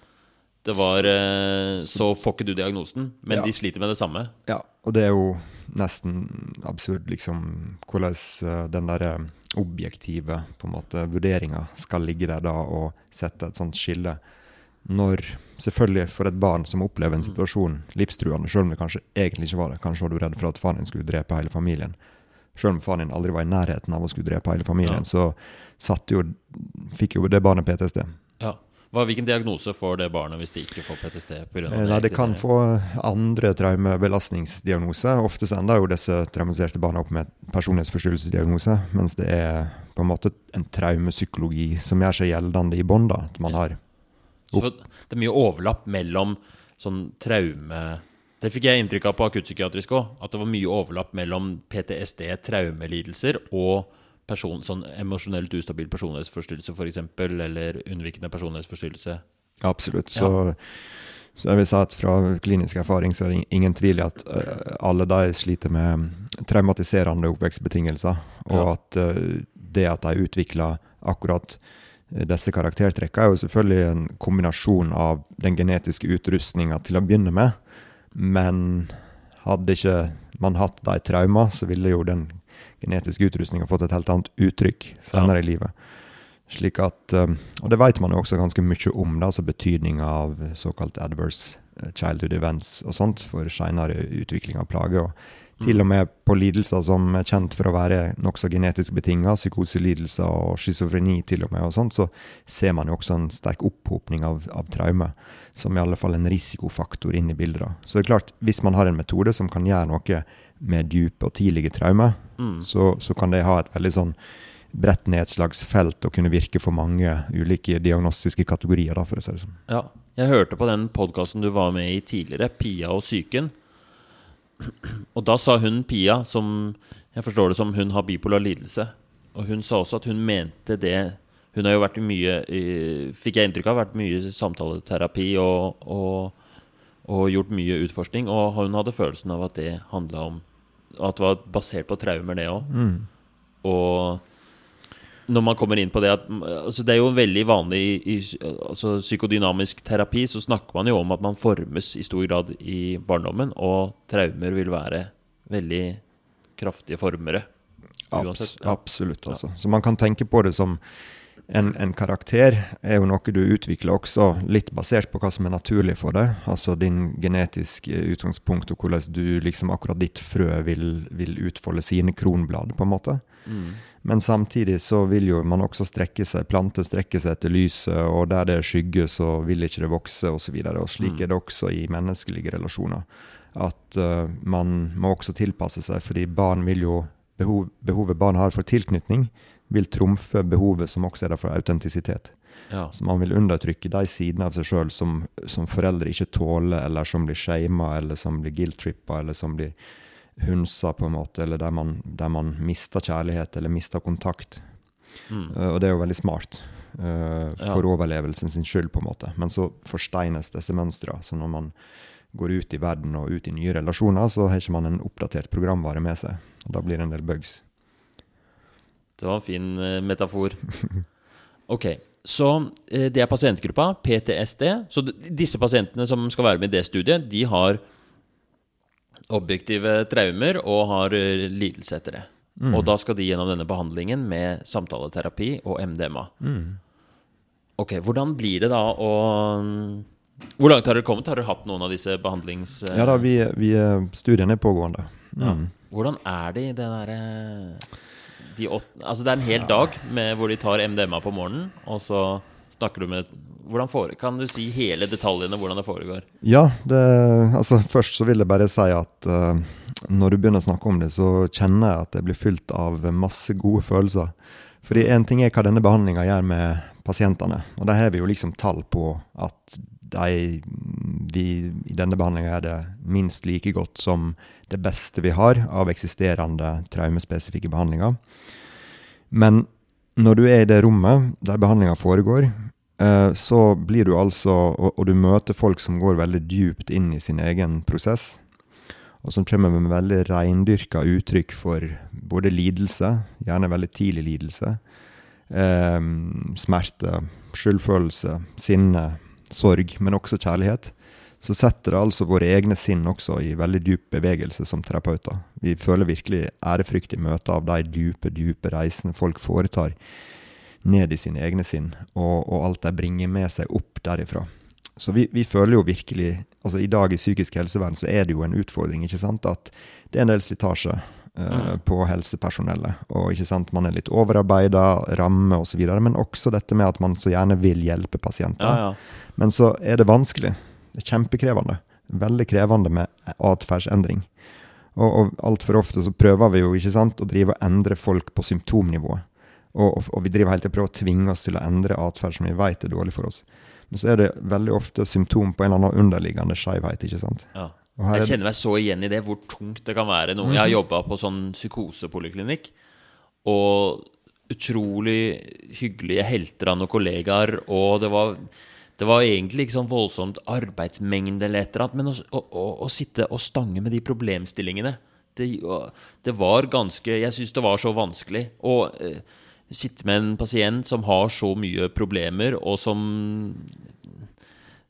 Det var eh, Så får ikke du diagnosen, men Ja. de sliter med det samme. Ja, og det er jo nesten absurd, liksom, hvordan eh, den derre objektive på en måte vurderinga skal ligge der da, og sette et sånt skille. Når selvfølgelig for et barn som opplever en situasjon livstruende, selv om det kanskje egentlig ikke var det, kanskje var du redd for at faren din skulle drepe hele familien. Selv om faren din aldri var i nærheten av å skulle drepe hele familien, Ja. så satt jo, fikk jo det barnet PTSD. Hvilken diagnose får det barnet hvis de ikke får PTSD? Eh, Nei, det kan få andre traumebelastningsdiagnoser. Ofte så ender jo disse traumatiserte barna opp med personlighetsforstyrrelsesdiagnose, mens det er på en måte en traumepsykologi som gjør seg gjeldende i bånd. At man har det er mye overlapp mellom sånn traume Det fikk jeg inntrykk av på akuttpsykiatrisk òg. At det var mye overlapp mellom PTSD, traumelidelser, og person, sånn emosjonelt ustabil personlighetsforstyrrelse, f.eks., eller unnvikende personlighetsforstyrrelse. Absolutt. Så, så jeg vil si at fra klinisk erfaring så er det ingen tvil i at eh, alle de sliter med traumatiserende oppvekstbetingelser, og Ja. at eh, det at de utvikler akkurat eh, disse karaktertrekkene, er jo selvfølgelig en kombinasjon av den genetiske utrustninga til å begynne med, men hadde ikke man hatt de traumene, så ville jo den genetiske har fått et helt annet uttrykk senere i livet. Slik at, um, Og det vet man jo også ganske mye om, da, altså betydninga av såkalt adverse eh, childhood events og sånt for senere utvikling av plager. Og Til og med på lidelser som er kjent for å være nokså genetisk betinga, psykoselidelser og schizofreni til og med, og sånt, så ser man jo også en sterk opphopning av, av traume, som i alle fall en risikofaktor inn i bildet. da. Så det er klart, hvis man har en metode som kan gjøre noe med dype og tidlige traumer, Mm. så, så kan det ha et veldig sånn bredt nedslagsfelt og kunne virke for mange ulike diagnostiske kategorier, da, for å si det sånn. Ja. Jeg hørte på den podkasten du var med i tidligere, Pia og psyken. Og da sa hun Pia, som jeg forstår det som hun har bipolar lidelse. Og hun sa også at hun mente det Hun har jo vært mye Fikk jeg inntrykk av vært mye samtaleterapi og, og, og gjort mye utforskning. Og hun hadde følelsen av at det handla om At det var basert på traumer, det òg. Mm. Og når man kommer inn på det at altså Det er jo veldig vanlig i, i altså psykodynamisk terapi, så snakker man jo om at man formes i stor grad i barndommen, og traumer vil være veldig kraftige formere. Abs Uansett. Absolutt, altså. Så man kan tenke på det som en, en karakter er jo noe du utvikler også litt basert på hva som er naturlig for deg. Altså din genetiske utgangspunkt og hvordan du liksom akkurat ditt frø vil, vil utfolde sine kronblad, på en måte. Mm. Men samtidig så vil jo man også strekke seg, planter strekke seg etter lyset, og der det er skygge, så vil ikke det vokse, osv. Og, så videre. og slik Mm. er det også i menneskelige relasjoner. At uh, man må også tilpasse seg, fordi barn vil jo behov, Behovet barn har for tilknytning, vil trumfe behovet som også er der for autentisitet. Ja. Så man vil undertrykke de sidene av seg sjøl som, som foreldre ikke tåler, eller som blir shama, eller som blir guilt-trippa, eller som blir hunsa, på en måte, eller der man, der man mister kjærlighet eller mister kontakt. Mm. Eh, og det er jo veldig smart. Ja. for overlevelsen sin skyld, på en måte. Men så forsteines disse mønstrene. Så når man går ut i verden og ut i nye relasjoner, så har ikke man en oppdatert programvare med seg. Og da blir det en del bugs. Det var en fin eh, metafor. Ok, så eh, det er pasientgruppa, PTSD. Så disse pasientene som skal være med i det studiet, de har objektive traumer og har eh, lidelse etter det. Mm. Og da skal de gjennom denne behandlingen med samtaleterapi og MDMA. Mm. Ok, hvordan blir det da å Hvor langt har dere kommet? Har dere hatt noen av disse behandlings... eh, Ja da, vi, vi, studien er pågående. Ja. Mm. Hvordan er de, det derre de åtte, Altså, det er en hel dag med, hvor de tar MDMA på morgenen, og så snakker du med hvordan fore, Kan du si hele detaljene hvordan det foregår? Ja, det, altså først så vil jeg bare si at uh, når du begynner å snakke om det, så kjenner jeg at jeg blir fylt av masse gode følelser. Fordi én ting er hva denne behandlinga gjør med pasientene, og der har vi jo liksom tall på at de vi, i denne behandlinga er det minst like godt som det beste vi har av eksisterende traumespesifikke behandlinger. Men når du er i det rommet der behandlinga foregår, eh, så blir du altså og, du møter folk som går veldig djupt inn i sin egen prosess, og som kommer med veldig reindyrka uttrykk for både lidelse, gjerne veldig tidlig lidelse, eh, smerte, skyldfølelse, sinne, sorg, men også kjærlighet, så setter det altså våre egne sinn også i veldig dyp bevegelse som terapeuter. Vi føler virkelig ærefrykt i møte av de dype, dype reisene folk foretar ned i sine egne sinn, og, og alt de bringer med seg opp derifra. Så vi, vi føler jo virkelig altså I dag i psykisk helsevern så er det jo en utfordring ikke sant, at det er en del slitasje Mm. på helsepersonellet. Og ikke sant, man er litt overarbeida, ramme osv. Men også dette med at man så gjerne vil hjelpe pasienter. Ja, ja. Men så er det vanskelig. Det er kjempekrevende. Veldig krevende med atferdsendring. Og, og altfor ofte så prøver vi jo ikke sant, å drive og endre folk på symptomnivået. Og, og, og vi driver helt til å prøve å tvinge oss til å endre atferd som vi vet er dårlig for oss. Men så er det veldig ofte symptom på en eller annen underliggende skeivhet. ja. Og her Jeg er, kjenner meg så igjen i det, hvor tungt det kan være. Noe. Jeg har jobba på sånn psykosepoliklinikk, og utrolig hyggelige helter av noen kollegaer, og det var det var egentlig ikke sånn voldsomt arbeidsmengde eller et eller annet, men å, å, å, å sitte og stange med de problemstillingene Det, det var ganske Jeg syns det var så vanskelig å eh, sitte med en pasient som har så mye problemer, og som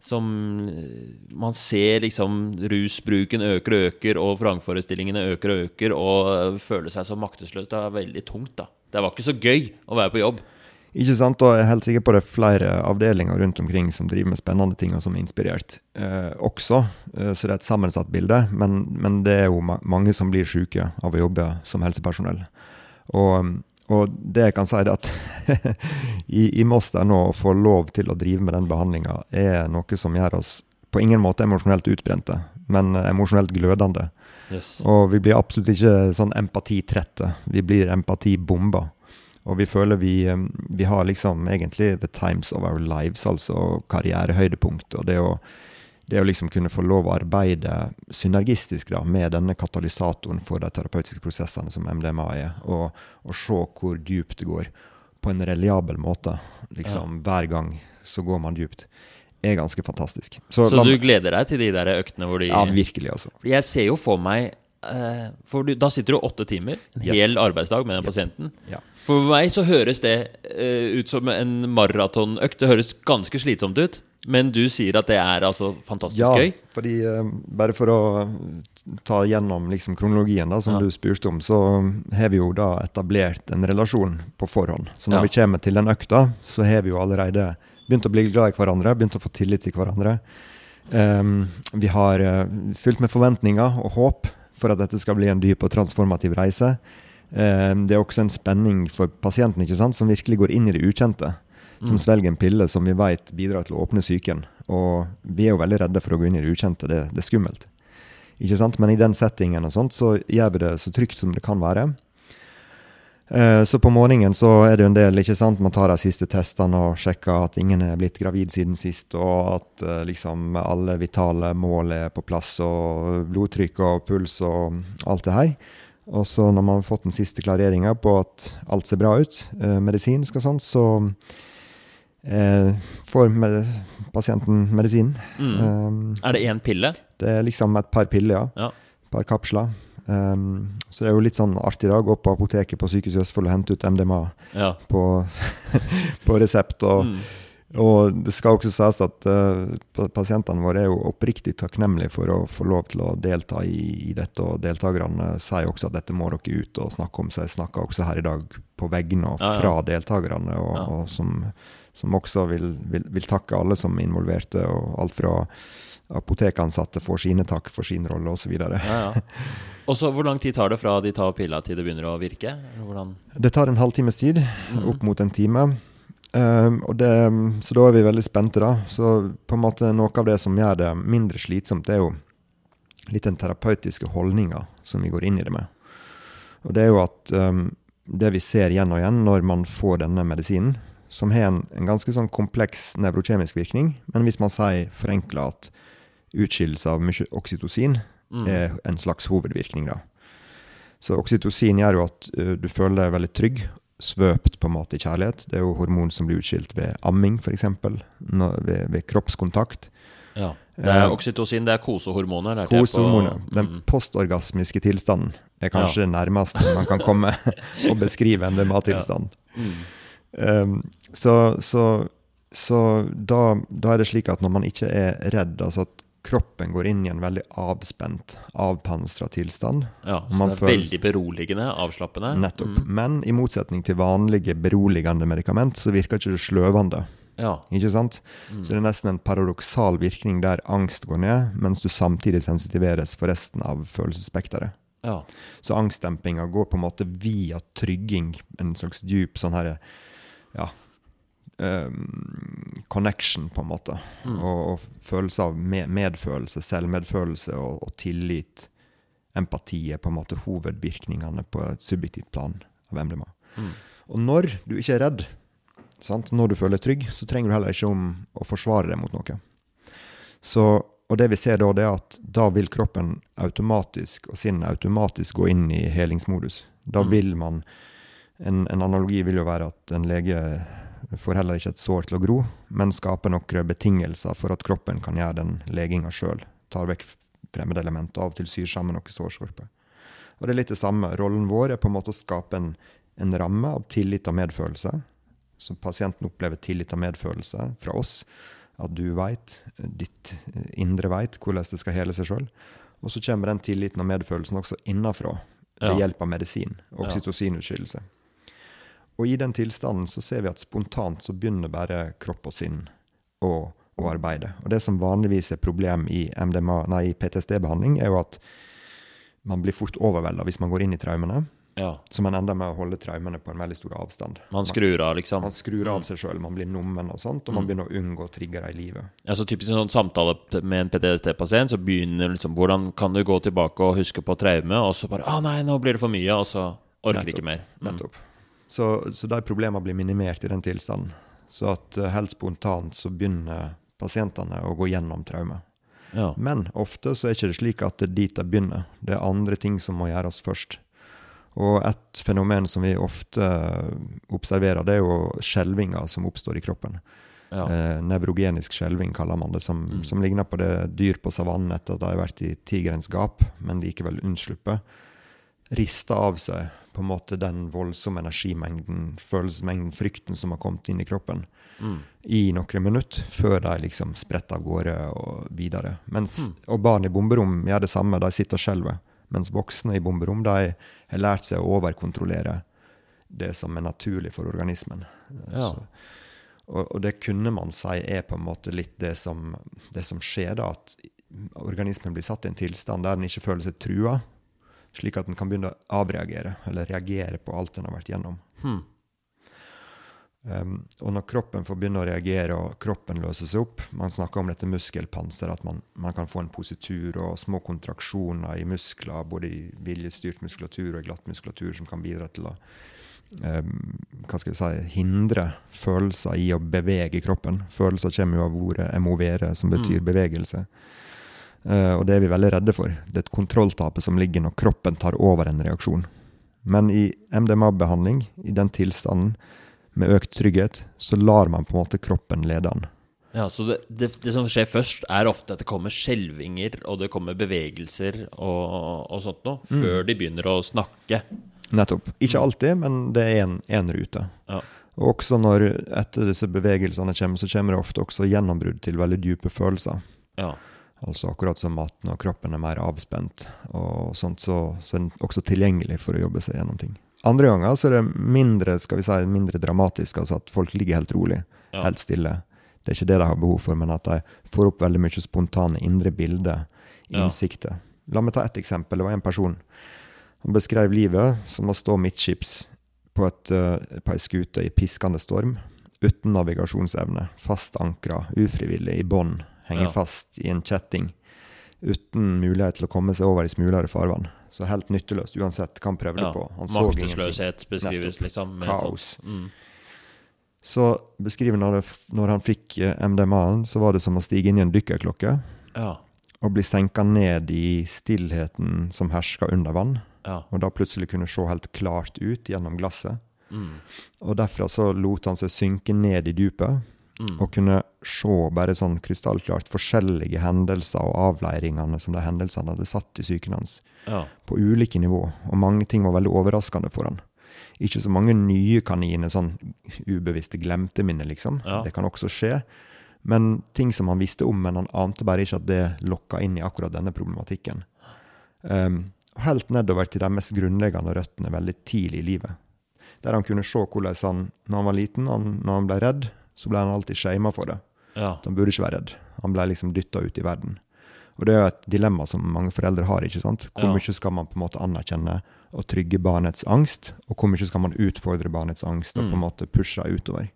som eh, man ser liksom rusbruken øker og øker, og vrangforestillingene øker og øker, og føler seg så maktesløs. Det er veldig tungt, da. Det var ikke så gøy å være på jobb. Ikke sant? Og jeg er helt sikker på det er flere avdelinger rundt omkring som driver med spennende ting, og som er inspirert eh, også. Eh, så det er et sammensatt bilde. Men, men det er jo ma mange som blir syke av å jobbe som helsepersonell. Og, og det jeg kan si, er at i, i Moss der nå, å få lov til å drive med den behandlinga, er noe som gjør oss på ingen måte emosjonelt utbrente, men emosjonelt glødende. Yes. Og vi blir absolutt ikke sånn empatitrette. Vi blir empatibomba. Og vi føler vi, eh, vi har liksom egentlig the times of our lives, altså karrierehøydepunkt. Og det å, det å liksom kunne få lov å arbeide synergistisk da, med denne katalysatoren for de terapeutiske prosessene som MDMA er, og, og se hvor dypt det går på en reliabel måte. Liksom Hver gang så går man dypt. Er ganske fantastisk. Så la- du gleder deg til de der øktene hvor de Ja, virkelig, altså. Jeg ser jo for meg For du, da sitter du åtte timer, en Yes. hel arbeidsdag med den pasienten. Ja. For meg så høres det uh, ut som en maratonøkt. Det høres ganske slitsomt ut. Men du sier at det er altså fantastisk Ja, gøy. fordi uh, bare for å ta gjennom liksom kronologien da, som Ja. du spurte om, så har vi jo da etablert en relasjon på forhånd. Så når Ja. vi kommer til den økta, så har vi jo allerede begynt å bli glad i hverandre, begynt å få tillit til hverandre. Um, vi har uh, fylt med forventninger og håp for at dette skal bli en dyp og transformativ reise. Ehm, det er også en spenning for pasienten ikke sant, som virkelig går inn i det ukjente. Som Mm. svelger en pille som vi vet bidrar til å åpne psyken. Og vi er jo veldig redde for å gå inn i det ukjente. Det, det er skummelt. Ikke sant? Men i den settingen og sånt, så gjør vi det så trygt som det kan være. Eh, Så på morgenen så er det jo en del, ikke sant, man tar de siste testene og sjekker at ingen er blitt gravid siden sist, og at eh, liksom alle vitale mål er på plass, og blodtrykk og puls og alt det her. Og så når man har fått den siste klareringa på at alt ser bra ut, eh, medisinsk og sånn, så eh, får med pasienten medisin. Mm. Um, Er det én pille? det er liksom et par piller, ja. Ja. Et par kapsler. Um, så det er jo litt sånn artig da, å gå på apoteket på Sykehuset Østfold og hente ut MDMA Ja. på, på resept. Og, Mm. og det skal også sies at uh, pasientene våre er jo oppriktig takknemlige for å få lov til å delta i, i dette. Og deltakerne sier også at dette må dere ut og snakke om, så jeg snakker også her i dag på vegne og Ja, ja. fra deltakerne, og, Ja. og som, som også vil, vil, vil takke alle som er involverte, og alt fra apotekansatte får sine takk for sin rolle osv. Ja, ja. Og så Hvor lang tid tar det fra de tar pilla til det begynner å virke? Hvordan? Det tar en halvtimes tid, Mhm. opp mot en time. Um, og det, så da er vi veldig spente, da. Så på en måte noe av det som gjør det mindre slitsomt, det er jo litt den terapeutiske holdninga som vi går inn i det med. Og det er jo at um, det vi ser igjen og igjen når man får denne medisinen, som har en, en ganske sånn kompleks nevrokjemisk virkning, men hvis man sier forenkla at utskillelse av mye oksytocin Mm. er en slags hovedvirkning. da. Så oksytocin gjør jo at uh, du føler deg veldig trygg, svøpt på en måte i kjærlighet. Det er jo hormon som blir utskilt ved amming, f.eks. Ved, ved kroppskontakt. Ja. Det er Eh, oksytocin, det er kosehormoner. kosehormoner, på- Den Mm. postorgasmiske tilstanden er kanskje det nærmeste man kan komme å beskrive en DMA-tilstand. Mm. Um, så så, så da, da er det slik at når man ikke er redd, altså at kroppen går inn i en veldig avspent, avpanstra tilstand Ja, så Man det er føler- veldig beroligende, avslappende. Nettopp. Mm. Men i motsetning til vanlige beroligende medikament, så virker ikke det sløvende. Ja. Ikke sant? Mm. Så det er nesten en paradoksal virkning der angst går ned, mens du samtidig sensitiveres for resten av følelsesspekteret. ja. Så angstdempinga går på en måte via trygging, en slags dyp sånn herre ja, ehm, connection, på en måte. Mm. Og, og følelse av med, medfølelse, selvmedfølelse og, og tillit. Empati er på en måte hovedvirkningene på et subjektivt plan av MDMA. Mm. Og når du ikke er redd, sant? når du føler trygg, så trenger du heller ikke om å forsvare deg mot noe. Så, og det vi ser da, det er at da vil kroppen automatisk, og sinnet automatisk gå inn i helingsmodus. Da Mm. vil man en, en analogi vil jo være at en lege får heller ikke et sår til å gro, men skaper noen betingelser for at kroppen kan gjøre den leginga sjøl. Tar vekk fremmede elementer, av og til syr sammen noen sårskorper. Og det er litt det samme. Rollen vår er på en måte å skape en, en ramme av tillit og medfølelse. Så pasienten opplever tillit og medfølelse fra oss. At du veit, ditt indre veit, hvordan det skal hele seg sjøl. Og så kommer den tilliten og medfølelsen også innafra ved Ja. hjelp av medisin. Oksytocinutskillelse. Og i den tilstanden så ser vi at spontant så begynner bare kropp og sinn å, å arbeide. Og det som vanligvis er problem i, i PTSD-behandling, er jo at man blir fort overvelda hvis man går inn i traumene. Ja. Så man ender med å holde traumene på en veldig stor avstand. Man skrur av, liksom. Man skrur av seg sjøl, man blir nummen og sånt, og man Mm. begynner å unngå triggere i livet. Ja, så typisk en sånn samtale med en PTSD-pasient, så begynner liksom Hvordan kan du gå tilbake og huske på traume, og så bare Å, nei, nå blir det for mye, og så orker Nettopp. ikke mer. Mm. Nettopp. Så, så de problemene blir minimert i den tilstanden. Så at eh, helt spontant så begynner pasientene å gå gjennom traume. Ja. Men ofte så er ikke det slik at det er dit de begynner. Det er andre ting som må gjøres først. Og et fenomen som vi ofte observerer, det er jo skjelvinger som oppstår i kroppen. ja. Eh, nevrogenisk skjelving kaller man det, som, Mm. som ligner på det dyr på savannen etter at de har vært i tigerens gap, men likevel unnsluppet. Rister av seg på en måte den voldsomme energimengden, følelsesmengden, frykten som har kommet inn i kroppen Mm. i noen minutter, før de liksom spretter av gårde og videre. Mens, Mm. Og barn i bomberom gjør det samme, de sitter og skjelver. Mens voksne i bomberom de har lært seg å overkontrollere det som er naturlig for organismen. Ja. Så, og, og det kunne man si er på en måte litt det som, det som skjer, da. At organismen blir satt i en tilstand der den ikke føler seg trua, slik at den kan begynne å avreagere, eller reagere på alt den har vært gjennom. Hmm. Um, og når kroppen får begynne å reagere, og kroppen løser seg opp Man snakker om dette muskelpanseret, at man, man kan få en positur og små kontraksjoner i muskler, både i viljestyrt muskulatur og i glatt muskulatur, som kan bidra til å um, hva skal vi si, hindre følelser i å bevege kroppen. Følelser kommer jo av ordet emovere, som betyr Mm. bevegelse. Uh, og det er vi veldig redde for. Det er et kontrolltapet som ligger når kroppen tar over en reaksjon. Men i MDMA-behandling, i den tilstanden, med økt trygghet, så lar man på en måte kroppen lede an. Ja, så det, det, det som skjer først, er ofte at det kommer skjelvinger, og det kommer bevegelser og, og sånt noe, Mm. før de begynner å snakke. Nettopp. Ikke alltid, men det er en, rute. Ja. Og også når etter disse bevegelsene kommer, så kommer det ofte også gjennombrudd til veldig dype følelser. Ja. Altså akkurat som at når kroppen er mer avspent, og sånt, så, så er den også tilgjengelig for å jobbe seg gjennom ting. Andre ganger så er det mindre skal vi si, mindre dramatisk, altså at folk ligger helt rolig, Ja. helt stille. Det er ikke det de har behov for, men at de får opp veldig mye spontane indre bilder, Ja. La meg ta ett eksempel. Det var en person. Han beskrev livet som å stå midtskips på, et, eh, på ei skute i piskende storm, uten navigasjonsevne, fast ankra, ufrivillig, i bånn, henger Ja. fast i en kjetting, uten mulighet til å komme seg over i smulere farvann. Så helt nytteløst uansett hva han prøvde ja. på. Han så. Maktesløshet beskrives, Nettopp. liksom. Kaos. Mm. Så beskriver når, når han fikk eh, MDMA-en, så var det som å stige inn i en dykkerklokke Ja. og bli senka ned i stillheten som herska under vann. Ja. Og da plutselig kunne se helt klart ut gjennom glasset. Mm. Og derfra så lot han seg synke ned i dypet, Mm. kunne se bare sånn krystallklart forskjellige hendelser og avleiringene som de hendelsene hadde satt i psyken hans, ja. på ulike nivå. Og mange ting var veldig overraskende for han. Ikke så mange nye kaniner, sånn ubevisste glemte minner, liksom. Ja. Det kan også skje. Men ting som han visste om, men han ante bare ikke at det lokka inn i akkurat denne problematikken. Um, helt nedover til de mest grunnleggende røttene veldig tidlig i livet. Der han kunne se hvordan han, når han var liten, han, når han ble redd, så ble han alltid shama for det. ja. Han burde ikke være redd. Han ble liksom dytta ut i verden. Og det er jo et dilemma som mange foreldre har. ikke sant? Hvor Ja. mye skal man på en måte anerkjenne og trygge barnets angst, og hvor mye skal man utfordre barnets angst og på en Mm. måte pushe utover?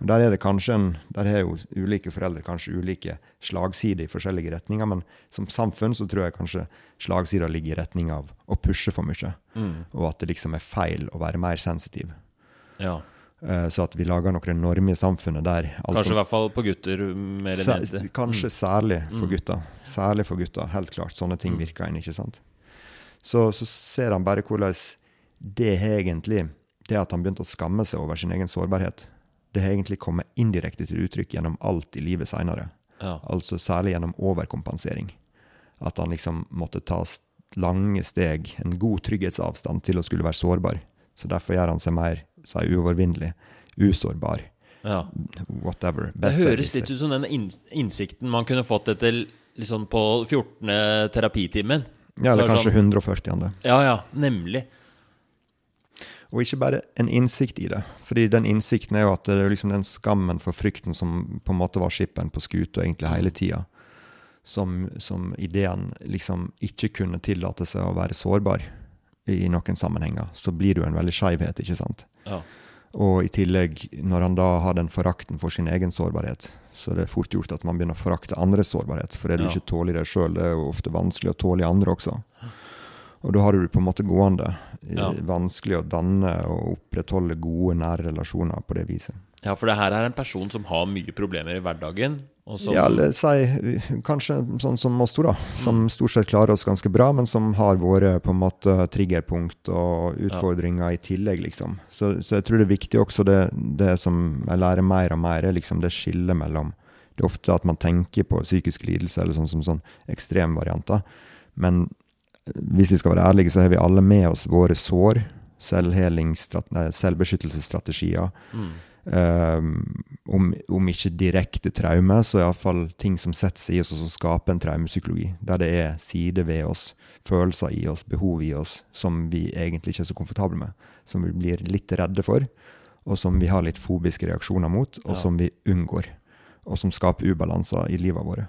Og Der er det kanskje en, der har jo ulike foreldre kanskje ulike slagsider i forskjellige retninger, men som samfunn så tror jeg kanskje slagsida ligger i retning av å pushe for mye, Mm. og at det liksom er feil å være mer sensitiv. ja. Eh, Så at vi lager noen normer i samfunnet der Kanskje i hvert fall på gutter mer enn jenter. Kanskje særlig for gutter. gutta. Særlig for gutta, helt klart. Sånne ting Mm. virker inn, ikke sant. Så, så ser han bare hvordan det har egentlig Det at han begynte å skamme seg over sin egen sårbarhet, det har egentlig kommet indirekte til uttrykk gjennom alt i livet seinere. Ja. Altså særlig gjennom overkompensering. At han liksom måtte ta lange steg, en god trygghetsavstand til å skulle være sårbar. Så derfor gjør han seg mer si, uovervinnelig, usårbar, ja. whatever. Det høres litt ut som den innsikten man kunne fått etter liksom på 14. terapitimen. Ja, eller er kanskje sånn- 140 andre. Ja, ja, nemlig. Og ikke bare en innsikt i det. Fordi den innsikten er jo at det er liksom den skammen for frykten som på en måte var skipperen på skuta egentlig hele tida. Som, som ideen liksom ikke kunne tillate seg å være sårbar i noen sammenhenger. Så blir det jo en veldig skeivhet, ikke sant. Ja. Og i tillegg, når han da har den forakten for sin egen sårbarhet, så er det fort gjort at man begynner å forakte andres sårbarhet. For er du Ja. ikke tåler deg sjøl, det er jo ofte vanskelig å tåle andre også. Og da har du det på en måte gående. Ja. Vanskelig å danne og opprettholde gode, nære relasjoner på det viset. Ja, for det her er en person som har mye problemer i hverdagen. Som, Ja, eller si kanskje sånn som oss to, da. Som stort sett klarer oss ganske bra, men som har våre på en måte triggerpunkt og utfordringer i tillegg, liksom. Så, så jeg tror det er viktig også det, det som jeg lærer mer og mer, er liksom det skillet mellom Det er ofte at man tenker på psykisk lidelse eller sånn som sånn ekstremvarianter, men hvis vi skal være ærlige, så har vi alle med oss våre sår, selvbeskyttelsesstrategier. mm, Um, om, ikke direkte traume, så iallfall ting som setter seg i oss, og som skaper en traumepsykologi. Der det er sider ved oss, følelser i oss, behov i oss, som vi egentlig ikke er så komfortable med. Som vi blir litt redde for, og som vi har litt fobiske reaksjoner mot, og Ja. som vi unngår. Og som skaper ubalanser i livet våre.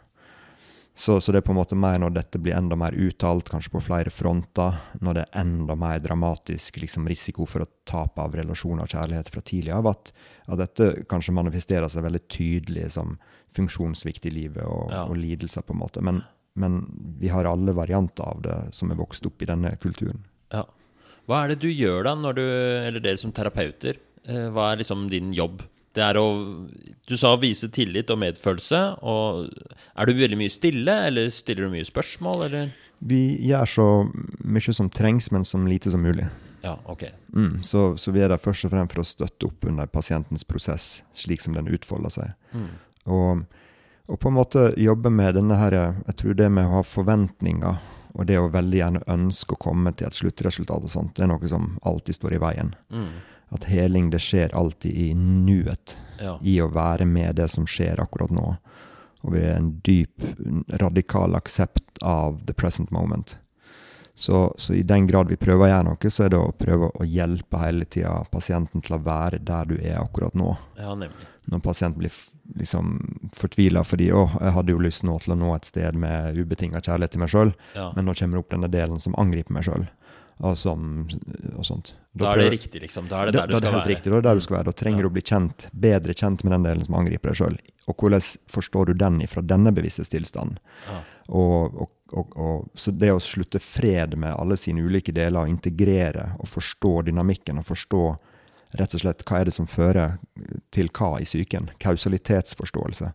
Så, så det er på en måte mer når dette blir enda mer uttalt, kanskje på flere fronter, når det er enda mer dramatisk liksom risiko for å tape av relasjoner og kjærlighet fra tidlig av, at, at dette kanskje manifesterer seg veldig tydelig som funksjonssvikt i livet og, Ja. og lidelser, på en måte. Men, men vi har alle varianter av det som er vokst opp i denne kulturen. ja. Hva er det du gjør da, når du, eller dere som terapeuter, eh, hva er liksom din jobb? Det er å Du sa å vise tillit og medfølelse. Og er du veldig mye stille, eller stiller du mye spørsmål, eller? Vi gjør så mye som trengs, men som lite som mulig. Ja, ok. Mm, så, så vi er der først og fremst for å støtte opp under pasientens prosess, slik som den utfolder seg. Mm. Og, og på en måte jobbe med denne her, jeg tror det med å ha forventninger, og det å veldig gjerne ønske å komme til et sluttresultat og sånt, det er noe som alltid står i veien. Mm. At heling, det skjer alltid i nuet, Ja. i å være med det som skjer akkurat nå. Og ved en dyp, radikal aksept av the present moment. Så, så i den grad vi prøver å gjøre noe, så er det å prøve å hjelpe hele tida pasienten til å være der du er akkurat nå. ja, nemlig. Når pasienten blir liksom fortvila fordi 'Å, jeg hadde jo lyst nå til å nå et sted med ubetinga kjærlighet til meg sjøl', Ja. men nå kommer det opp denne delen som angriper meg sjøl, og, som- og sånt. Da er det prøver- riktig, liksom. Da er det da, der du da er det skal helt være. riktig. Da er det der du skal være. Da trenger Ja. du å bli kjent, bedre kjent med den delen som angriper deg sjøl. Og hvordan forstår du den ifra denne bevissthetstilstanden? Ja. Og, og, og, og, så det å slutte fred med alle sine ulike deler, og integrere og forstå dynamikken, og forstå rett og slett hva er det som fører til hva i psyken, kausalitetsforståelse,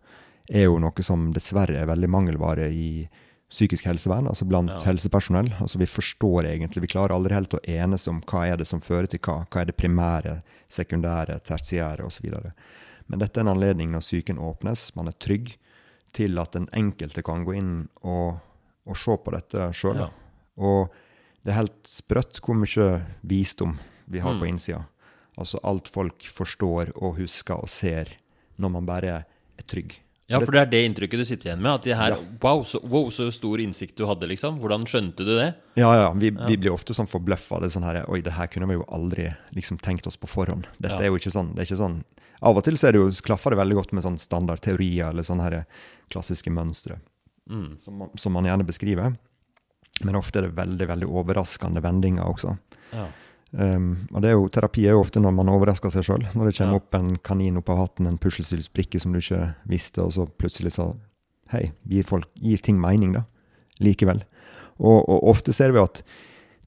er jo noe som dessverre er veldig mangelvare i psykisk helsevern, altså blant Ja. helsepersonell. Altså Vi forstår egentlig, vi klarer aldri helt å enes om hva er det som fører til hva. Hva er det primære, sekundære, tertiære osv. Men dette er en anledning når psyken åpnes, man er trygg, til at den enkelte kan gå inn og, og se på dette sjøl. Ja. Og det er helt sprøtt hvor mye visdom vi har Mm. på innsida. Altså alt folk forstår og husker og ser når man bare er trygg. Ja, for det er det inntrykket du sitter igjen med. At de her, Ja. wow, så, wow, så stor innsikt du hadde, liksom. Hvordan skjønte du det? Ja, ja, vi, vi blir ofte sånn forbløffa. Det er sånn her Oi, det her kunne vi jo aldri liksom tenkt oss på forhånd. Dette Ja. er jo ikke sånn. Det er ikke sånn Av og til så er det jo, klaffer det veldig godt med sånn standardteorier eller sånne her klassiske mønstre Mm. som, man- som man gjerne beskriver. Men ofte er det veldig, veldig overraskende vendinger også. Ja. Um, og det er jo, terapi er jo ofte når man overrasker seg sjøl. Når det kommer Ja. opp en kanin opp av hatten, en puslespillsbrikke som du ikke visste, og så plutselig så Hei, gir, folk, gir ting mening, da? Likevel. Og, og ofte ser vi at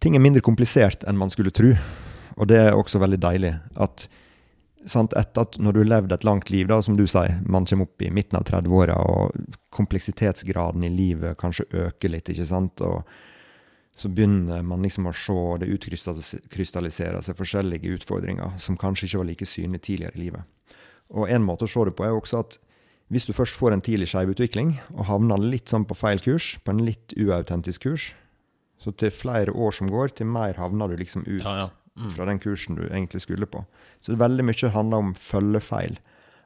ting er mindre komplisert enn man skulle tro. Og det er også veldig deilig. At sant, etter at når du har levd et langt liv, da, som du sier, man kommer opp i midten av 30-åra, og kompleksitetsgraden i livet kanskje øker litt, ikke sant, og så begynner man liksom å se det utkrystallisere seg forskjellige utfordringer som kanskje ikke var like synlige tidligere i livet. Og en måte å se det på er også at hvis du først får en tidlig skjevutvikling og havner litt sånn på feil kurs, på en litt uautentisk kurs, så til flere år som går, til mer havner du liksom ut Ja, ja. Mm. fra den kursen du egentlig skulle på. Så veldig mye handler om følgefeil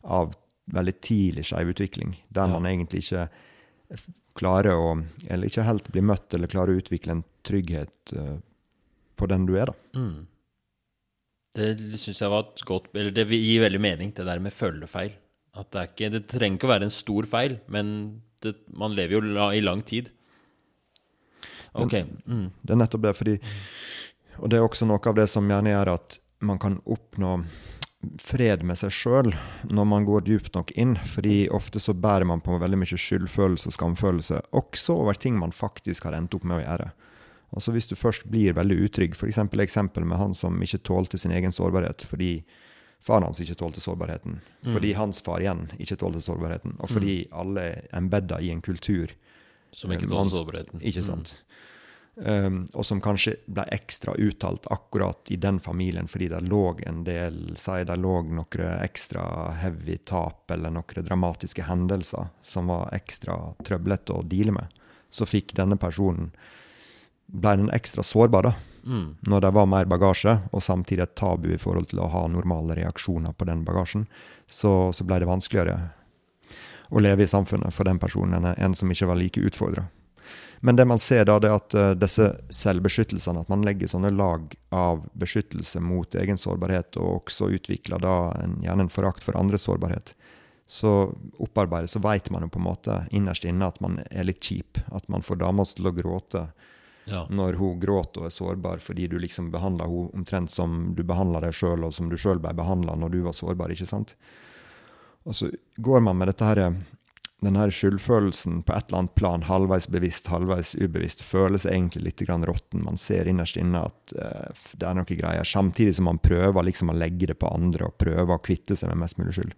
av veldig tidlig skjevutvikling, der Ja. man egentlig ikke klarer å Eller ikke helt blir møtt, eller klarer å utvikle en trygghet uh, på den du er, da. Mm. Det syns jeg var et godt Eller det gir veldig mening, det der med følgefeil. At det, ikke, det trenger ikke å være en stor feil, men det, man lever jo la, i lang tid. Ok. Mm. Det er nettopp det, fordi Og det er også noe av det som gjerne gjør at man kan oppnå fred med seg sjøl når man går dypt nok inn. fordi ofte så bærer man på veldig mye skyldfølelse og skamfølelse, også over ting man faktisk har endt opp med å gjøre. Altså Hvis du først blir veldig utrygg, f.eks. eksempel med han som ikke tålte sin egen sårbarhet fordi faren hans ikke tålte sårbarheten, fordi hans far igjen ikke tålte sårbarheten, og fordi alle er embedda i en kultur Som ikke eh, tåler sårbarheten. Ikke sant? Um, og som kanskje ble ekstra uttalt akkurat i den familien fordi det lå en del Si det lå noen ekstra heavy tap eller noen dramatiske hendelser som var ekstra trøblete å deale med. Så fikk denne personen ble den ekstra sårbar da, Mm. når det var mer bagasje, og samtidig et tabu i forhold til å ha normale reaksjoner på den bagasjen, så, så ble det vanskeligere å leve i samfunnet for den personen enn en som ikke var like utfordra. Men det man ser da, det er at eh, disse selvbeskyttelsene, at man legger sånne lag av beskyttelse mot egen sårbarhet, og også utvikler da en, gjerne en forakt for andres sårbarhet, så opparbeidet så vet man jo på en måte innerst inne at man er litt kjip. At man får dama til å gråte Ja. når hun gråter og er sårbar fordi du liksom behandler henne omtrent som du behandler deg sjøl, og som du sjøl ble behandla når du var sårbar. ikke sant? Og så går man med dette her, den her skyldfølelsen på et eller annet plan, halvveis bevisst, halvveis ubevisst, føles egentlig litt grann råtten. Man ser innerst inne at uh, det er noe greier, samtidig som man prøver liksom å legge det på andre og prøver å kvitte seg med mest mulig skyld.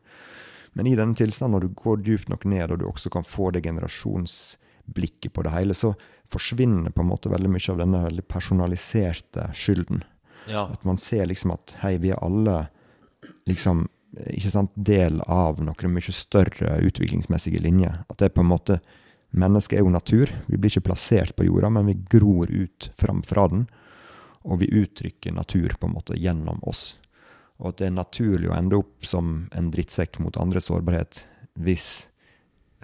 Men i denne tilstanden, når du går dypt nok ned, og du også kan få det generasjonsblikket på det hele, så forsvinner på en måte veldig mye av denne veldig personaliserte skylden. ja. At man ser liksom at hei, vi er alle liksom ikke sant, del av noen mye større utviklingsmessige linjer. At det er på en måte Mennesket er jo natur. Vi blir ikke plassert på jorda, men vi gror ut framfra den. Og vi uttrykker natur på en måte gjennom oss. Og at det er naturlig å ende opp som en drittsekk mot andres sårbarhet hvis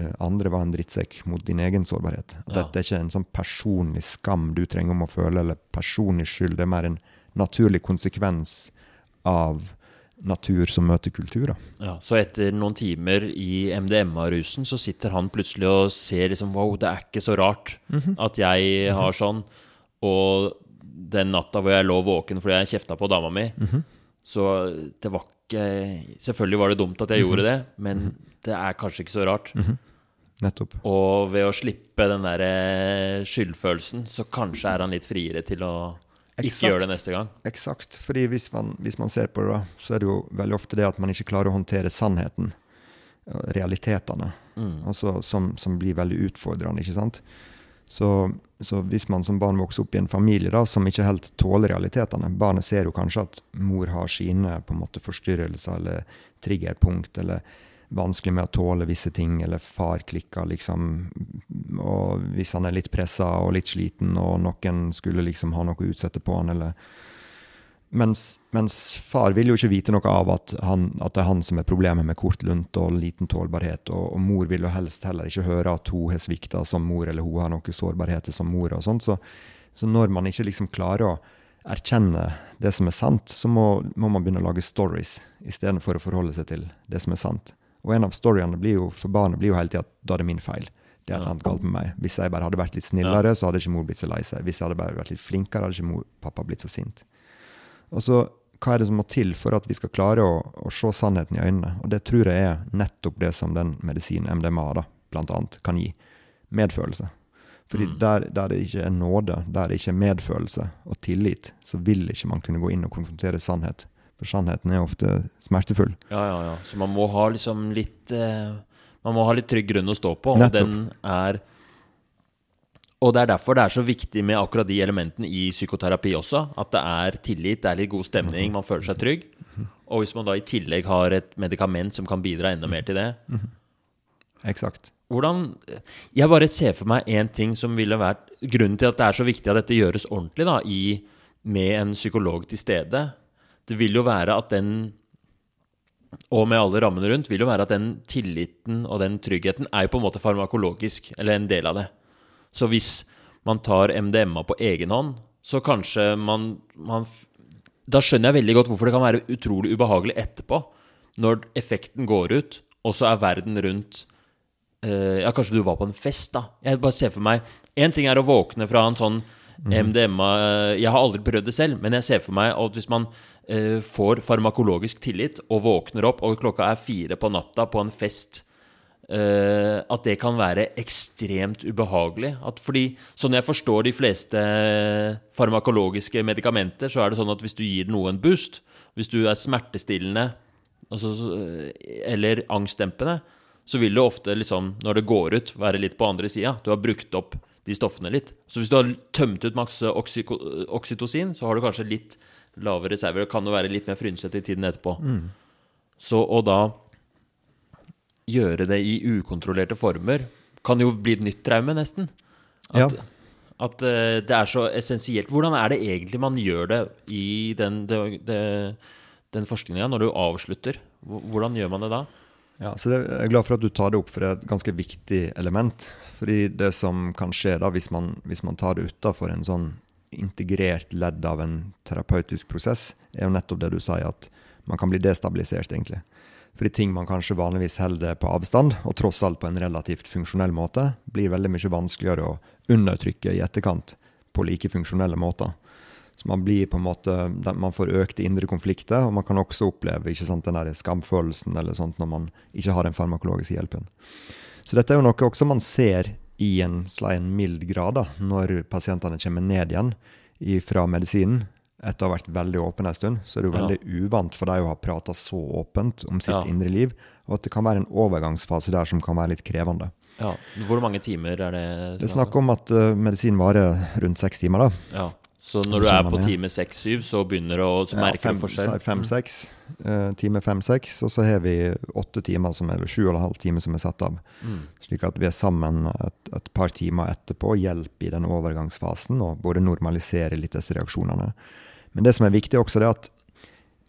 eh, andre var en drittsekk mot din egen sårbarhet. At Ja. Dette er ikke en sånn personlig skam du trenger om å føle, eller personlig skyld. Det er mer en naturlig konsekvens av natur som møter kultur. Ja, så etter noen timer i MDMA-rusen, så sitter han plutselig og ser liksom Wow, det er ikke så rart at jeg har sånn. Og den natta hvor jeg lå våken fordi jeg kjefta på dama mi, så det var ikke Selvfølgelig var det dumt at jeg gjorde det, men det er kanskje ikke så rart. Nettopp. Og ved å slippe den der eh, skyldfølelsen, så kanskje er han litt friere til å ikke gjør det neste gang. Eksakt. Fordi hvis man, hvis man ser på det, så er det jo veldig ofte det at man ikke klarer å håndtere sannheten. Realitetene. Realitetene. Altså, som, som blir veldig utfordrende, ikke sant. Så, så hvis man som barn vokser opp i en familie da, som ikke helt tåler realitetene Barnet ser jo kanskje at mor har sine på en måte forstyrrelser eller triggerpunkt, eller vanskelig med å tåle visse ting, eller far klikker, liksom. Og hvis han er litt pressa og litt sliten, og noen skulle liksom ha noe å utsette på han, eller mens, mens far vil jo ikke vite noe av at, han, at det er han som er problemet med kort lunt og liten tålbarhet, og, og mor vil jo helst heller ikke høre at hun har svikta som mor, eller hun har noen sårbarheter som mor, og sånt. Så, så når man ikke liksom klarer å erkjenne det som er sant, så må, må man begynne å lage stories istedenfor å forholde seg til det som er sant. Og en av storyene blir jo, for barnet blir jo hele tida at da er det min feil. Det annet galt med meg. Hvis jeg bare hadde vært litt snillere, så hadde ikke mor blitt så lei seg. Hvis jeg hadde bare vært litt flinkere, hadde ikke mor, pappa blitt så sint. Og så, hva er det som må til for at vi skal klare å, å se sannheten i øynene? Og det tror jeg er nettopp det som den medisinen MDMA da, blant annet kan gi. Medfølelse. Fordi der, der det ikke er nåde, der det ikke er medfølelse og tillit, så vil ikke man kunne gå inn og konfrontere sannhet. For sannheten er ofte smertefull. Ja, ja, ja. Så man må ha liksom litt eh, Man må ha litt trygg grunn å stå på, og Nettopp. den er Og det er derfor det er så viktig med akkurat de elementene i psykoterapi også. At det er tillit, det er litt god stemning, man føler seg trygg. Og hvis man da i tillegg har et medikament som kan bidra enda mer til det Eksakt. Hvordan Jeg bare ser for meg én ting som ville vært Grunnen til at det er så viktig at dette gjøres ordentlig, da, i, med en psykolog til stede, det vil jo være at den og med alle rammene rundt, vil jo være at den tilliten og den tryggheten er jo på en måte farmakologisk, eller en del av det. Så hvis man tar MDMA på egen hånd, så kanskje man, man da skjønner jeg veldig godt hvorfor det kan være utrolig ubehagelig etterpå, når effekten går ut, og så er verden rundt eh, Ja, kanskje du var på en fest, da. Jeg bare ser for meg Én ting er å våkne fra en sånn MDMA Jeg har aldri prøvd det selv, men jeg ser for meg at hvis man eh, får farmakologisk tillit og våkner opp, og klokka er fire på natta på en fest eh, At det kan være ekstremt ubehagelig. At fordi, sånn jeg forstår de fleste farmakologiske medikamenter, så er det sånn at hvis du gir noe en boost, hvis du er smertestillende altså, eller angstdempende, så vil det ofte, liksom, når det går ut, være litt på andre sida. Du har brukt opp de stoffene litt. Så hvis du har tømt ut masse oksytocin, så har du kanskje litt lavere reserver. Det kan jo være litt mer frynsete i tiden etterpå. Så å da gjøre det i ukontrollerte former kan jo bli et nytt traume, nesten. At, Ja. at eh, det er så essensielt. Hvordan er det egentlig man gjør det i den, det, det, den forskninga, når du avslutter? Hvordan gjør man det da? Ja, så det, Jeg er glad for at du tar det opp, for det er et ganske viktig element. Fordi det som kan skje da, hvis man, hvis man tar det utafor en sånn integrert ledd av en terapeutisk prosess, er jo nettopp det du sier, at man kan bli destabilisert, egentlig. Fordi ting man kanskje vanligvis holder på avstand, og tross alt på en relativt funksjonell måte, blir veldig mye vanskeligere å undertrykke i etterkant på like funksjonelle måter. Så man blir på en måte, man får økte indre konflikter, og man kan også oppleve ikke sant, den der skamfølelsen eller sånt når man ikke har den farmakologiske hjelpen. Så dette er jo noe også man ser i en, slags mild grad da, når pasientene kommer ned igjen fra medisinen. Etter å ha vært veldig åpen en stund, så er det jo Ja. veldig uvant for deg å ha prata så åpent om sitt Ja. indre liv, og at det kan være en overgangsfase der som kan være litt krevende. Ja. Hvor mange timer er det? Det er snakk om at uh, medisin varer rundt seks timer. da. Ja. Så når du er på time seks-syv, så begynner du å så Ja, merker fem, du forskjell? Mm. Fem-seks. Uh, time fem-seks. Og så har vi åtte timer, som er, eller sju og en halv time som er satt av. Mm. Slik at vi er sammen et, et par timer etterpå, hjelper i den overgangsfasen, og både normaliserer litt disse reaksjonene. Men det som er viktig også, det er at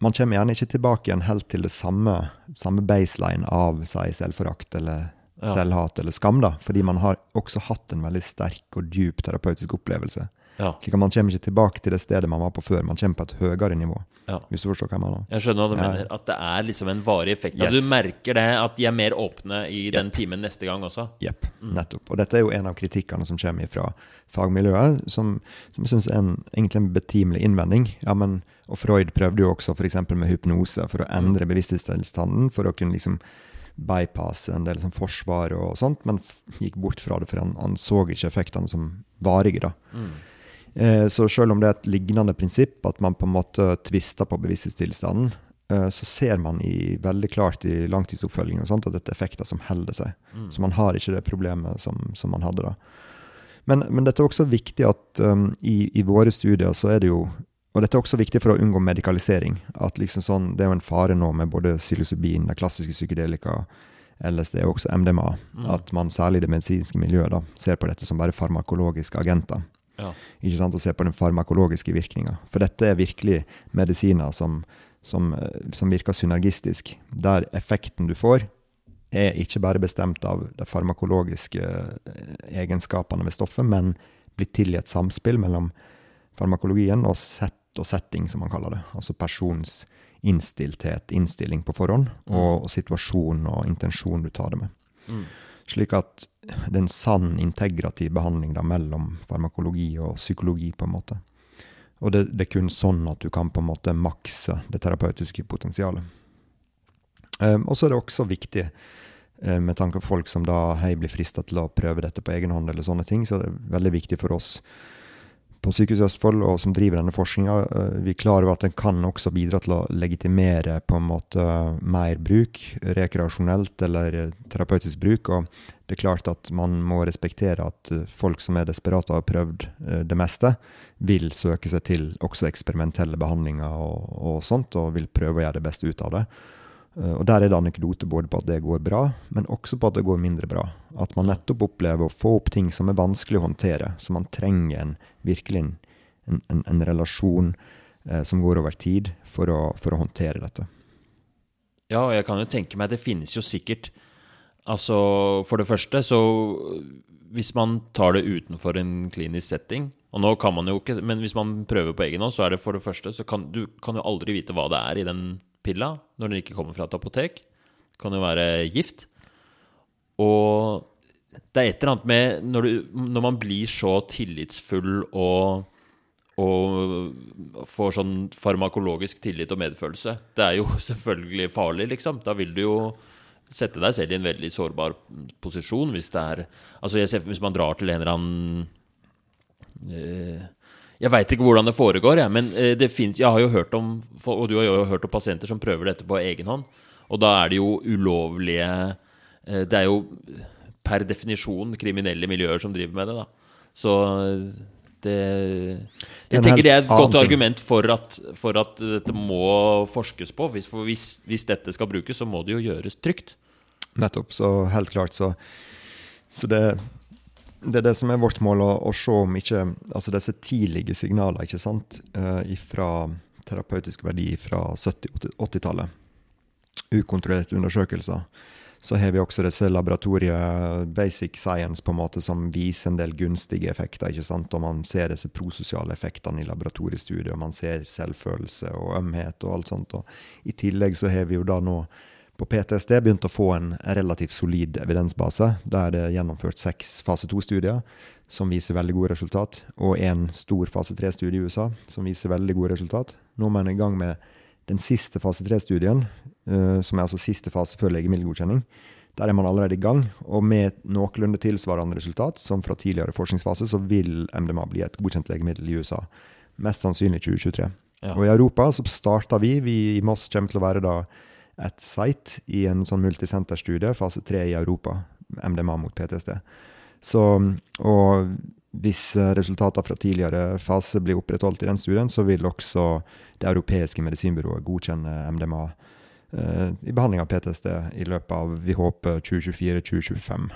man kommer gjerne ikke tilbake igjen helt til det samme, samme baseline av si, selvforakt eller Ja. selvhat eller skam, da, fordi man har også hatt en veldig sterk og djup terapeutisk opplevelse. Ja. Slik at Man kommer ikke tilbake til det stedet man var på før, man kommer på et høyere nivå. ja. Hvis du forstår hva jeg mener? Jeg skjønner hva du Ja. mener. At det er liksom en varig effekt. Yes. du merker det, at de er mer åpne i den timen neste gang også. Jepp, nettopp. Og dette er jo en av kritikkene som kommer fra fagmiljøet, som, som jeg syns er en, egentlig en betimelig innvending. Ja, men, og Freud prøvde jo også f.eks. med hypnose for å endre bevissthetstilstanden, for å kunne liksom bypasse en del forsvar og sånt, men gikk bort fra det, for han, han så ikke effektene som varige. da. Mm. Eh, så selv om det er et lignende prinsipp, at man på en måte tvister på bevissthetstilstanden, eh, så ser man i, veldig klart i langtidsoppfølgingen sånt, at dette er effekter som holder seg. Mm. Så man har ikke det problemet som, som man hadde da. Men, men dette er også viktig at um, i, i våre studier så er det jo Og dette er også viktig for å unngå medikalisering. At liksom sånn, Det er jo en fare nå med både psilocybin, det klassiske psykedelika, LSD og også MDMA, Mm. at man særlig i det medisinske miljøet da, ser på dette som bare farmakologiske agenter Ja. ikke sant, og se på den farmakologiske virkninga. For dette er virkelig medisiner som, som, eh, som virker synergistisk, der effekten du får, er ikke bare bestemt av de farmakologiske eh, egenskapene ved stoffet, men blir til i et samspill mellom farmakologien og sett og setting, som man kaller det. Altså persons innstilthet, innstilling på forhånd, og, og situasjon og intensjon du tar det med. Mm. Slik at det er en sann integrativ behandling da, mellom farmakologi og psykologi, på en måte. Og det, det er kun sånn at du kan på en måte makse det terapeutiske potensialet. Um, og så er det også viktig, um, med tanke på folk som da hei, blir frista til å prøve dette på egen hånd, eller sånne ting, så det er veldig viktig for oss på Sykehuset Østfold, og som driver denne forskninga, vi er klar over at den kan også bidra til å legitimere på en måte mer bruk, rekreasjonelt eller eh, terapeutisk bruk. Og det er klart at man må respektere at eh, folk som er desperate og har prøvd eh, det meste, vil søke seg til også eksperimentelle behandlinger og, og sånt, og vil prøve å gjøre det beste ut av det. Eh, Og Der er det anekdote både på at det går bra, men også på at det går mindre bra. At man nettopp opplever å få opp ting som er vanskelig å håndtere. Så man trenger en, virkelig en, en, en relasjon eh, som går over tid, for å, for å håndtere dette. Ja, og jeg kan jo tenke meg Det finnes jo sikkert Altså, for det første, så hvis man tar det utenfor en klinisk setting Og nå kan man jo ikke, men hvis man prøver på egen hånd, så er det for det første Så kan du kan jo aldri vite hva det er i den pilla når den ikke kommer fra et apotek. Det kan jo være gift. Og det er et eller annet med Når, du, når man blir så tillitsfull og og får sånn farmakologisk tillit og medfølelse. Det er jo selvfølgelig farlig, liksom. Da vil du jo sette deg selv i en veldig sårbar posisjon hvis det er Altså, ser hvis man drar til en eller annen eh, Jeg veit ikke hvordan det foregår, jeg, men eh, det finnes Jeg har jo hørt om Og du har jo hørt om pasienter som prøver dette på egen hånd. Og da er det jo ulovlige eh, Det er jo per definisjon kriminelle miljøer som driver med det, da. Så det Jeg tenker det er et godt argument for at, for at, dette må forskes på. Hvis, for hvis, hvis, dette skal brukes, så må det jo gjøres trygt. Nettopp. Så helt klart, så, så det, det er det som er vårt mål, å, å se om ikke Altså disse tidlige signalene, ikke sant, uh, fra terapeutisk verdi fra 70-80-tallet. Ukontrollerte undersøkelser så har vi også disse laboratoriet basic science på en måte som viser en del gunstige effekter. ikke sant? Og man ser disse prososiale effektene i laboratoriestudiet, og man ser selvfølelse og ømhet og alt sånt. Og I tillegg så har vi jo da nå på PTSD begynte å få en relativt solid evidensbase. Der det er gjennomført seks fase 2-studier som viser veldig gode resultat, og en stor fase 3-studie i USA som viser veldig gode resultat. Nå er man i gang med den siste fase 3-studien, uh, som er altså siste fase før legemiddelgodkjenning, der er man allerede i gang. Og med noenlunde tilsvarende resultat som fra tidligere forskningsfase, så vil MDMA bli et godkjent legemiddel i USA. Mest sannsynlig 2023. Ja. Og i Europa så starta vi. Vi i Moss kommer til å være da et site i en sånn multisenterstudie, fase 3 i Europa, MDMA mot PTSD. Så, og hvis resultater fra tidligere fase blir opprettholdt i den studien, så vil også det europeiske medisinbyrået godkjenne MDMA Eh, i behandling av PTSD i løpet av vi håper 2024-2025.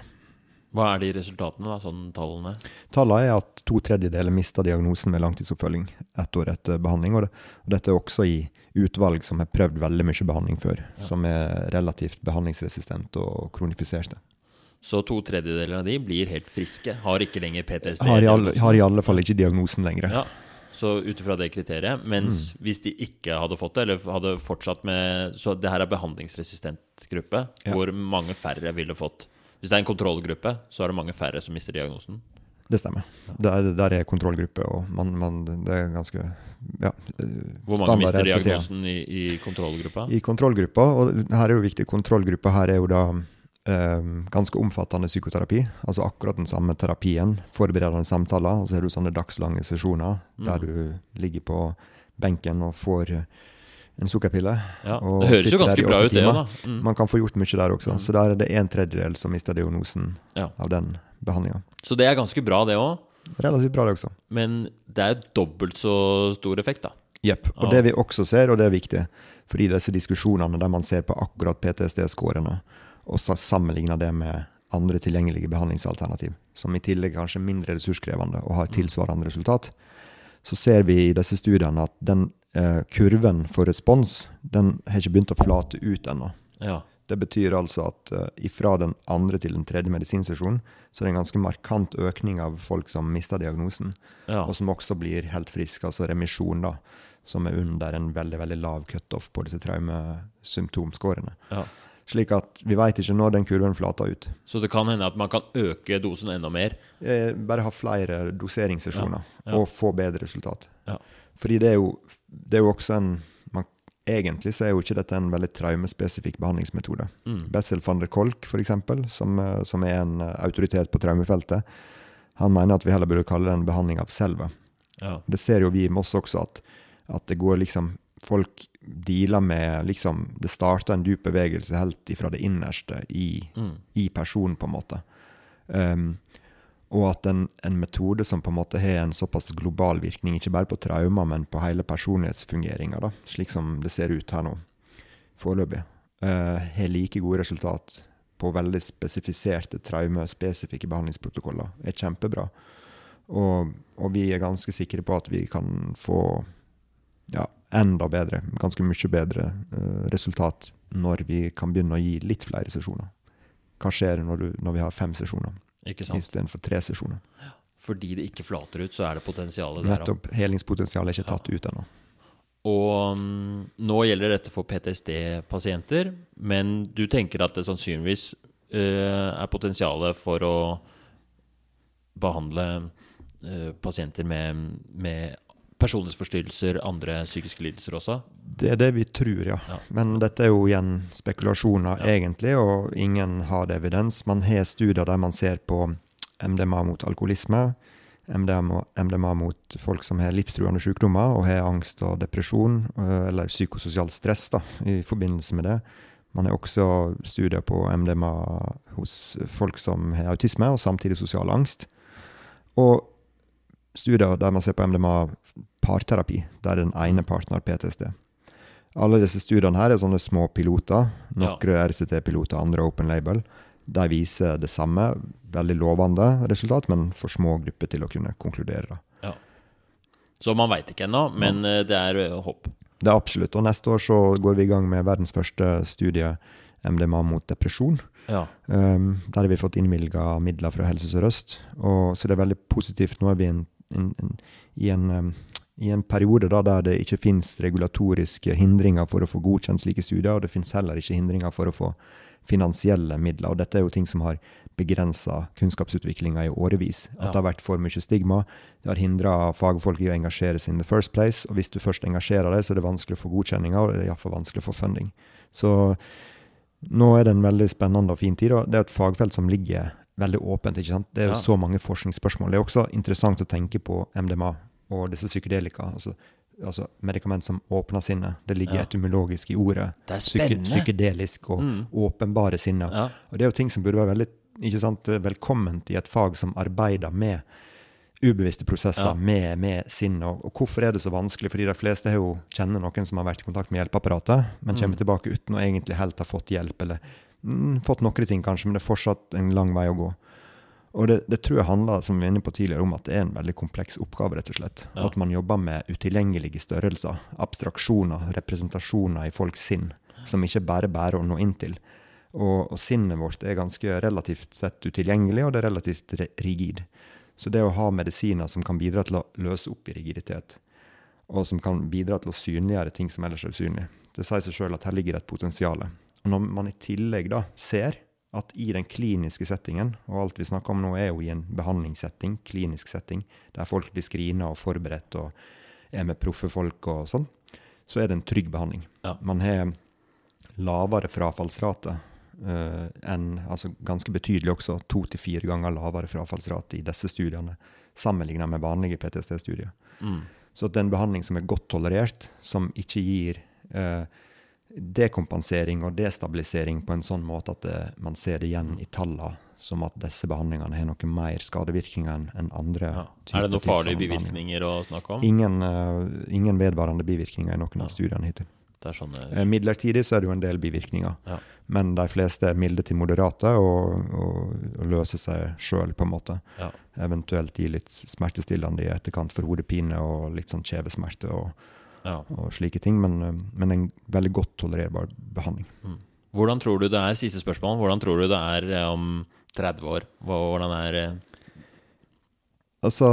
Hva er de resultatene, da, sånn tallene? Tallene er at to tredjedeler mister diagnosen med langtidsoppfølging ett år etter behandling. Og, det, og, dette er også i utvalg som har prøvd veldig mye behandling før. Ja. Som er relativt behandlingsresistent og kronifiserte. Så to tredjedeler av de blir helt friske? Har ikke lenger PTSD? Har i alle, har i alle fall ikke diagnosen lenger. Ja. Så ut ifra det kriteriet. Mens mm. hvis de ikke hadde fått det, eller hadde fortsatt med Så det her er behandlingsresistent gruppe, ja. hvor mange færre ville fått Hvis det er en kontrollgruppe, så er det mange færre som mister diagnosen. Det stemmer. Der, der er kontrollgruppe, og man, man, det er ganske ja, Hvor mange mister diagnosen i, i kontrollgruppa? I kontrollgruppa, og her er jo viktig, kontrollgruppa her er jo da eh, ganske omfattende psykoterapi. Altså akkurat den samme terapien. Forberedende samtaler. Og så har du sånne dagslange sesjoner mm. der du ligger på benken og får en sukkerpille. Ja, det høres jo ganske bra ut, det. da. Mm. Man kan få gjort mye der også. Mm. Så der er det en tredjedel som mister diagnosen ja. av den behandlinga. Så det er ganske bra, det òg? Relativt bra, det også. Men det er dobbelt så stor effekt, da. Jepp. Og det vi også ser, og det er viktig, fordi disse diskusjonene der man ser på akkurat PTSD-skårene, og sammenligner det med andre tilgjengelige behandlingsalternativ, som i tillegg kanskje er mindre ressurskrevende og har mm. tilsvarende resultat, så ser vi i disse studiene at den eh, kurven for respons den har ikke begynt å flate ut ennå. Ja. Det betyr altså at uh, ifra den andre til den tredje medisinsesjonen så er det en ganske markant økning av folk som mister diagnosen, ja. og som også blir helt friske, altså remisjon, da, som er under en veldig veldig lav cutoff på disse traumesymptomskårene. Ja. Slik at vi veit ikke når den kurven flater ut. Så det kan hende at man kan øke dosen enda mer? Eh, bare ha flere doseringssesjoner ja, ja. og få bedre resultat. Ja. Fordi det er, jo, det er jo også en man, Egentlig så er jo ikke dette en veldig traumespesifikk behandlingsmetode. Mm. Bessel van der Kolk, f.eks., som, eh, som er en eh, autoritet på traumefeltet, han mener at vi heller burde kalle det en behandling av selve. Det ser jo vi i Moss også, at, at det går liksom folk dealer med liksom, Det starter en dyp bevegelse helt ifra det innerste i, mm. i personen, på en måte. Um, og at en, en, metode som på en måte har en såpass global virkning, ikke bare på traumer, men på hele personlighetsfungeringa, slik som det ser ut her nå, foreløpig, uh, har like gode resultat på veldig spesifiserte traumespesifikke behandlingsprotokoller, er kjempebra. Og, og, vi er ganske sikre på at vi kan få ja, enda bedre, ganske mye bedre uh, resultat når vi kan begynne å gi litt flere sesjoner. hva skjer når, du, når vi har fem sesjoner? Istedenfor tre sesjoner. Fordi det ikke flater ut, så er det potensialet der. Nettopp. Helingspotensialet er ikke tatt ut ennå. Og um, nå gjelder dette for PTSD-pasienter, men du tenker at det sannsynligvis uh, er potensialet for å behandle uh, pasienter med, med personlighetsforstyrrelser, andre psykiske lidelser også? Det er det vi tror, ja. Ja. Men dette er jo igjen spekulasjoner, Ja. egentlig, og ingen har det evidens. Man har studier der man ser på MDMA mot alkoholisme, MDMA, MDMA mot folk som har livstruende sykdommer og har angst og depresjon, øh, eller psykososialt stress da, i forbindelse med det. Man har også studier på MDMA hos folk som har autisme og samtidig sosial angst. Og studier der man ser på MDMA parterapi, der den ene parten har PTSD. Alle disse studiene her er sånne små piloter. Noen RCT-piloter, andre open label. De viser det samme, veldig lovende resultat, men for små grupper til å kunne konkludere. da. Så man veit ikke ennå, men ja. det er eh, håp. Det er absolutt. Og neste år så går vi i gang med verdens første studie MDMA mot depresjon. Ja. Um, der har vi fått innvilga midler fra Helse Sør-Øst. Så det er veldig positivt. Nå er vi en, en, en, i, en, i en periode da, der det ikke finnes regulatoriske hindringer for å få godkjent slike studier, og det finnes heller ikke hindringer for å få finansielle midler. Og dette er jo ting som har begrensa kunnskapsutviklinga i årevis. At det har vært for mye stigma. Det har hindra fagfolk i å engasjere seg in the first place. Og hvis du først engasjerer deg, så er det vanskelig å få godkjenninger, og det er iallfall vanskelig å få funding. Så nå er det en veldig spennende og fin tid. og Det er et fagfelt som ligger veldig åpent. ikke sant? Det er jo Ja. så mange forskningsspørsmål. Det er også interessant å tenke på MDMA og disse psykedelika. altså altså medikament som åpner sinnet. Det ligger Ja. etymologisk i ordet. Det er spennende. psykedelisk og Mm. åpenbare sinnet. Ja. Og det er jo ting som burde være veldig sant, velkomment i et fag som arbeider med ubevisste prosesser, Ja. med, med sinn. Og, og hvorfor er det så vanskelig? Fordi de fleste har jo kjenner noen som har vært i kontakt med hjelpeapparatet, men kommer Mm. tilbake uten å egentlig helt ha fått hjelp, eller mm, fått noen ting kanskje, men det er fortsatt en lang vei å gå. Og det, det tror jeg handler som vi var inne på tidligere, om at det er en veldig kompleks oppgave. rett og slett. Ja. At man jobber med utilgjengelige størrelser, abstraksjoner, representasjoner i folks sinn, som ikke bare bærer å nå inn til. Og, og sinnet vårt er ganske relativt sett utilgjengelig, og det er relativt rigid. Så det å ha medisiner som kan bidra til å løse opp i rigiditet, og som kan bidra til å synliggjøre ting som ellers er usynlige, det sier seg sjøl at her ligger det et potensial. Når man i tillegg da ser at i den kliniske settingen, og alt vi snakker om nå er jo i en behandlingssetting, klinisk setting, der folk blir screena og forberedt og er med proffe folk og sånn, så er det en trygg behandling. Ja. Man har lavere frafallsrate uh, enn, altså ganske betydelig også, to til fire ganger lavere frafallsrate i disse studiene, sammenlignet med vanlige PTSD-studier. Mm. Så at det er en behandling som er godt tolerert, som ikke gir eh, dekompensering og destabilisering på en sånn måte at det, man ser det igjen i tallene, som at disse behandlingene har noe mer skadevirkninger enn andre. Ja. Er det noen farlige bivirkninger å snakke om? Ingen, uh, ingen vedvarende bivirkninger i noen Ja. av studiene hittil. Sånne Eh, midlertidig så er det jo en del bivirkninger, Ja. men de fleste er milde til moderate og, og, og løser seg sjøl, på en måte. Ja. Eventuelt gi litt smertestillende i etterkant for hodepine og litt sånn kjevesmerte og, ja. og slike ting, men, eh, men en veldig godt tolererbar behandling. Hvordan tror du det er, siste spørsmål, hvordan tror du det er eh, om 30 år? Hvordan er eh, Altså,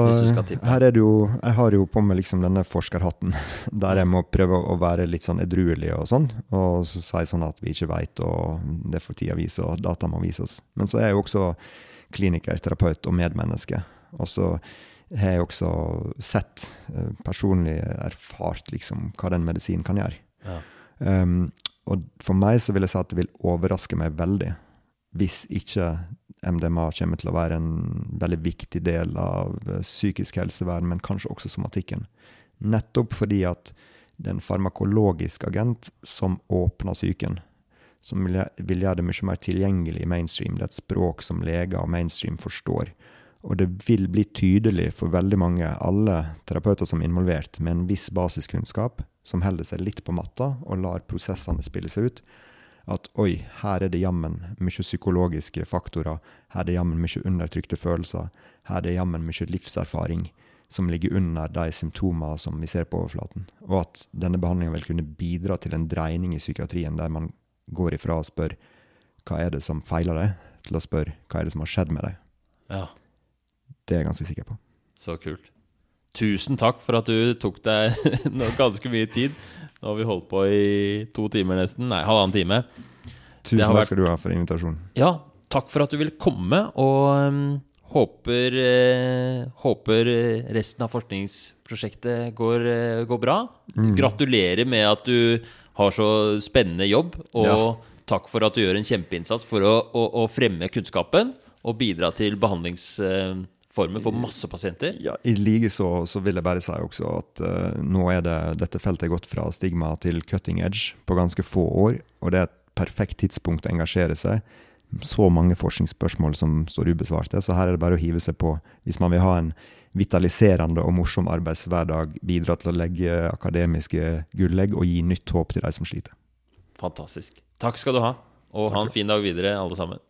her er det jo Jeg har jo på meg liksom denne forskerhatten, der jeg må prøve å være litt sånn edruelig og sånn, og så si sånn at vi ikke veit, og det får tida vise, og data må vise oss. Men så er jeg jo også kliniker, terapeut og medmenneske. Og så har jeg også sett, eh, personlig erfart, liksom, hva den medisinen kan gjøre. ja. Um, og for meg så vil jeg si at det vil overraske meg veldig hvis ikke MDMA kommer til å være en veldig viktig del av eh, psykisk helsevern, men kanskje også somatikken. Nettopp fordi at det er en farmakologisk agent som åpner psyken. Som vil, vil gjøre det mye mer tilgjengelig i mainstream. Det er et språk som leger og mainstream forstår. Og det vil bli tydelig for veldig mange, alle terapeuter som er involvert, med en viss basiskunnskap, som holder seg litt på matta og lar prosessene spille seg ut, at oi, her er det jammen mye psykologiske faktorer, her er det jammen mye undertrykte følelser, her er det jammen mye livserfaring som ligger under de symptomer som vi ser på overflaten. Og at denne behandlinga vil kunne bidra til en dreining i psykiatrien, der man går ifra og spør hva er det som feiler deg, til å spørre hva er det som har skjedd med deg. Ja, Det er jeg ganske sikker på. så kult. Tusen takk for at du tok deg ganske mye tid. Nå har vi holdt på i to timer nesten. Nei, halvannen time. Tusen har takk vært- skal du ha for invitasjonen. Ja, takk for at du ville komme, og um, håper, eh, håper eh, resten av forskningsprosjektet går, eh, går bra. Mm. Gratulerer med at du har så spennende jobb, og Ja. takk for at du gjør en kjempeinnsats for å, å, å fremme kunnskapen og bidra til behandlingsformer for masse pasienter. Ja, I like så, så vil jeg bare si også at uh, nå er det, dette feltet gått fra stigma til cutting edge på ganske få år, og det er et perfekt tidspunkt å engasjere seg. Så mange forskningsspørsmål som står ubesvarte, så her er det bare å hive seg på hvis man vil ha en vitaliserende og morsom arbeidshverdag, bidra til å legge akademiske gullegg og gi nytt håp til de som sliter. Fantastisk. Takk skal du ha, og ha en fin dag videre, alle sammen.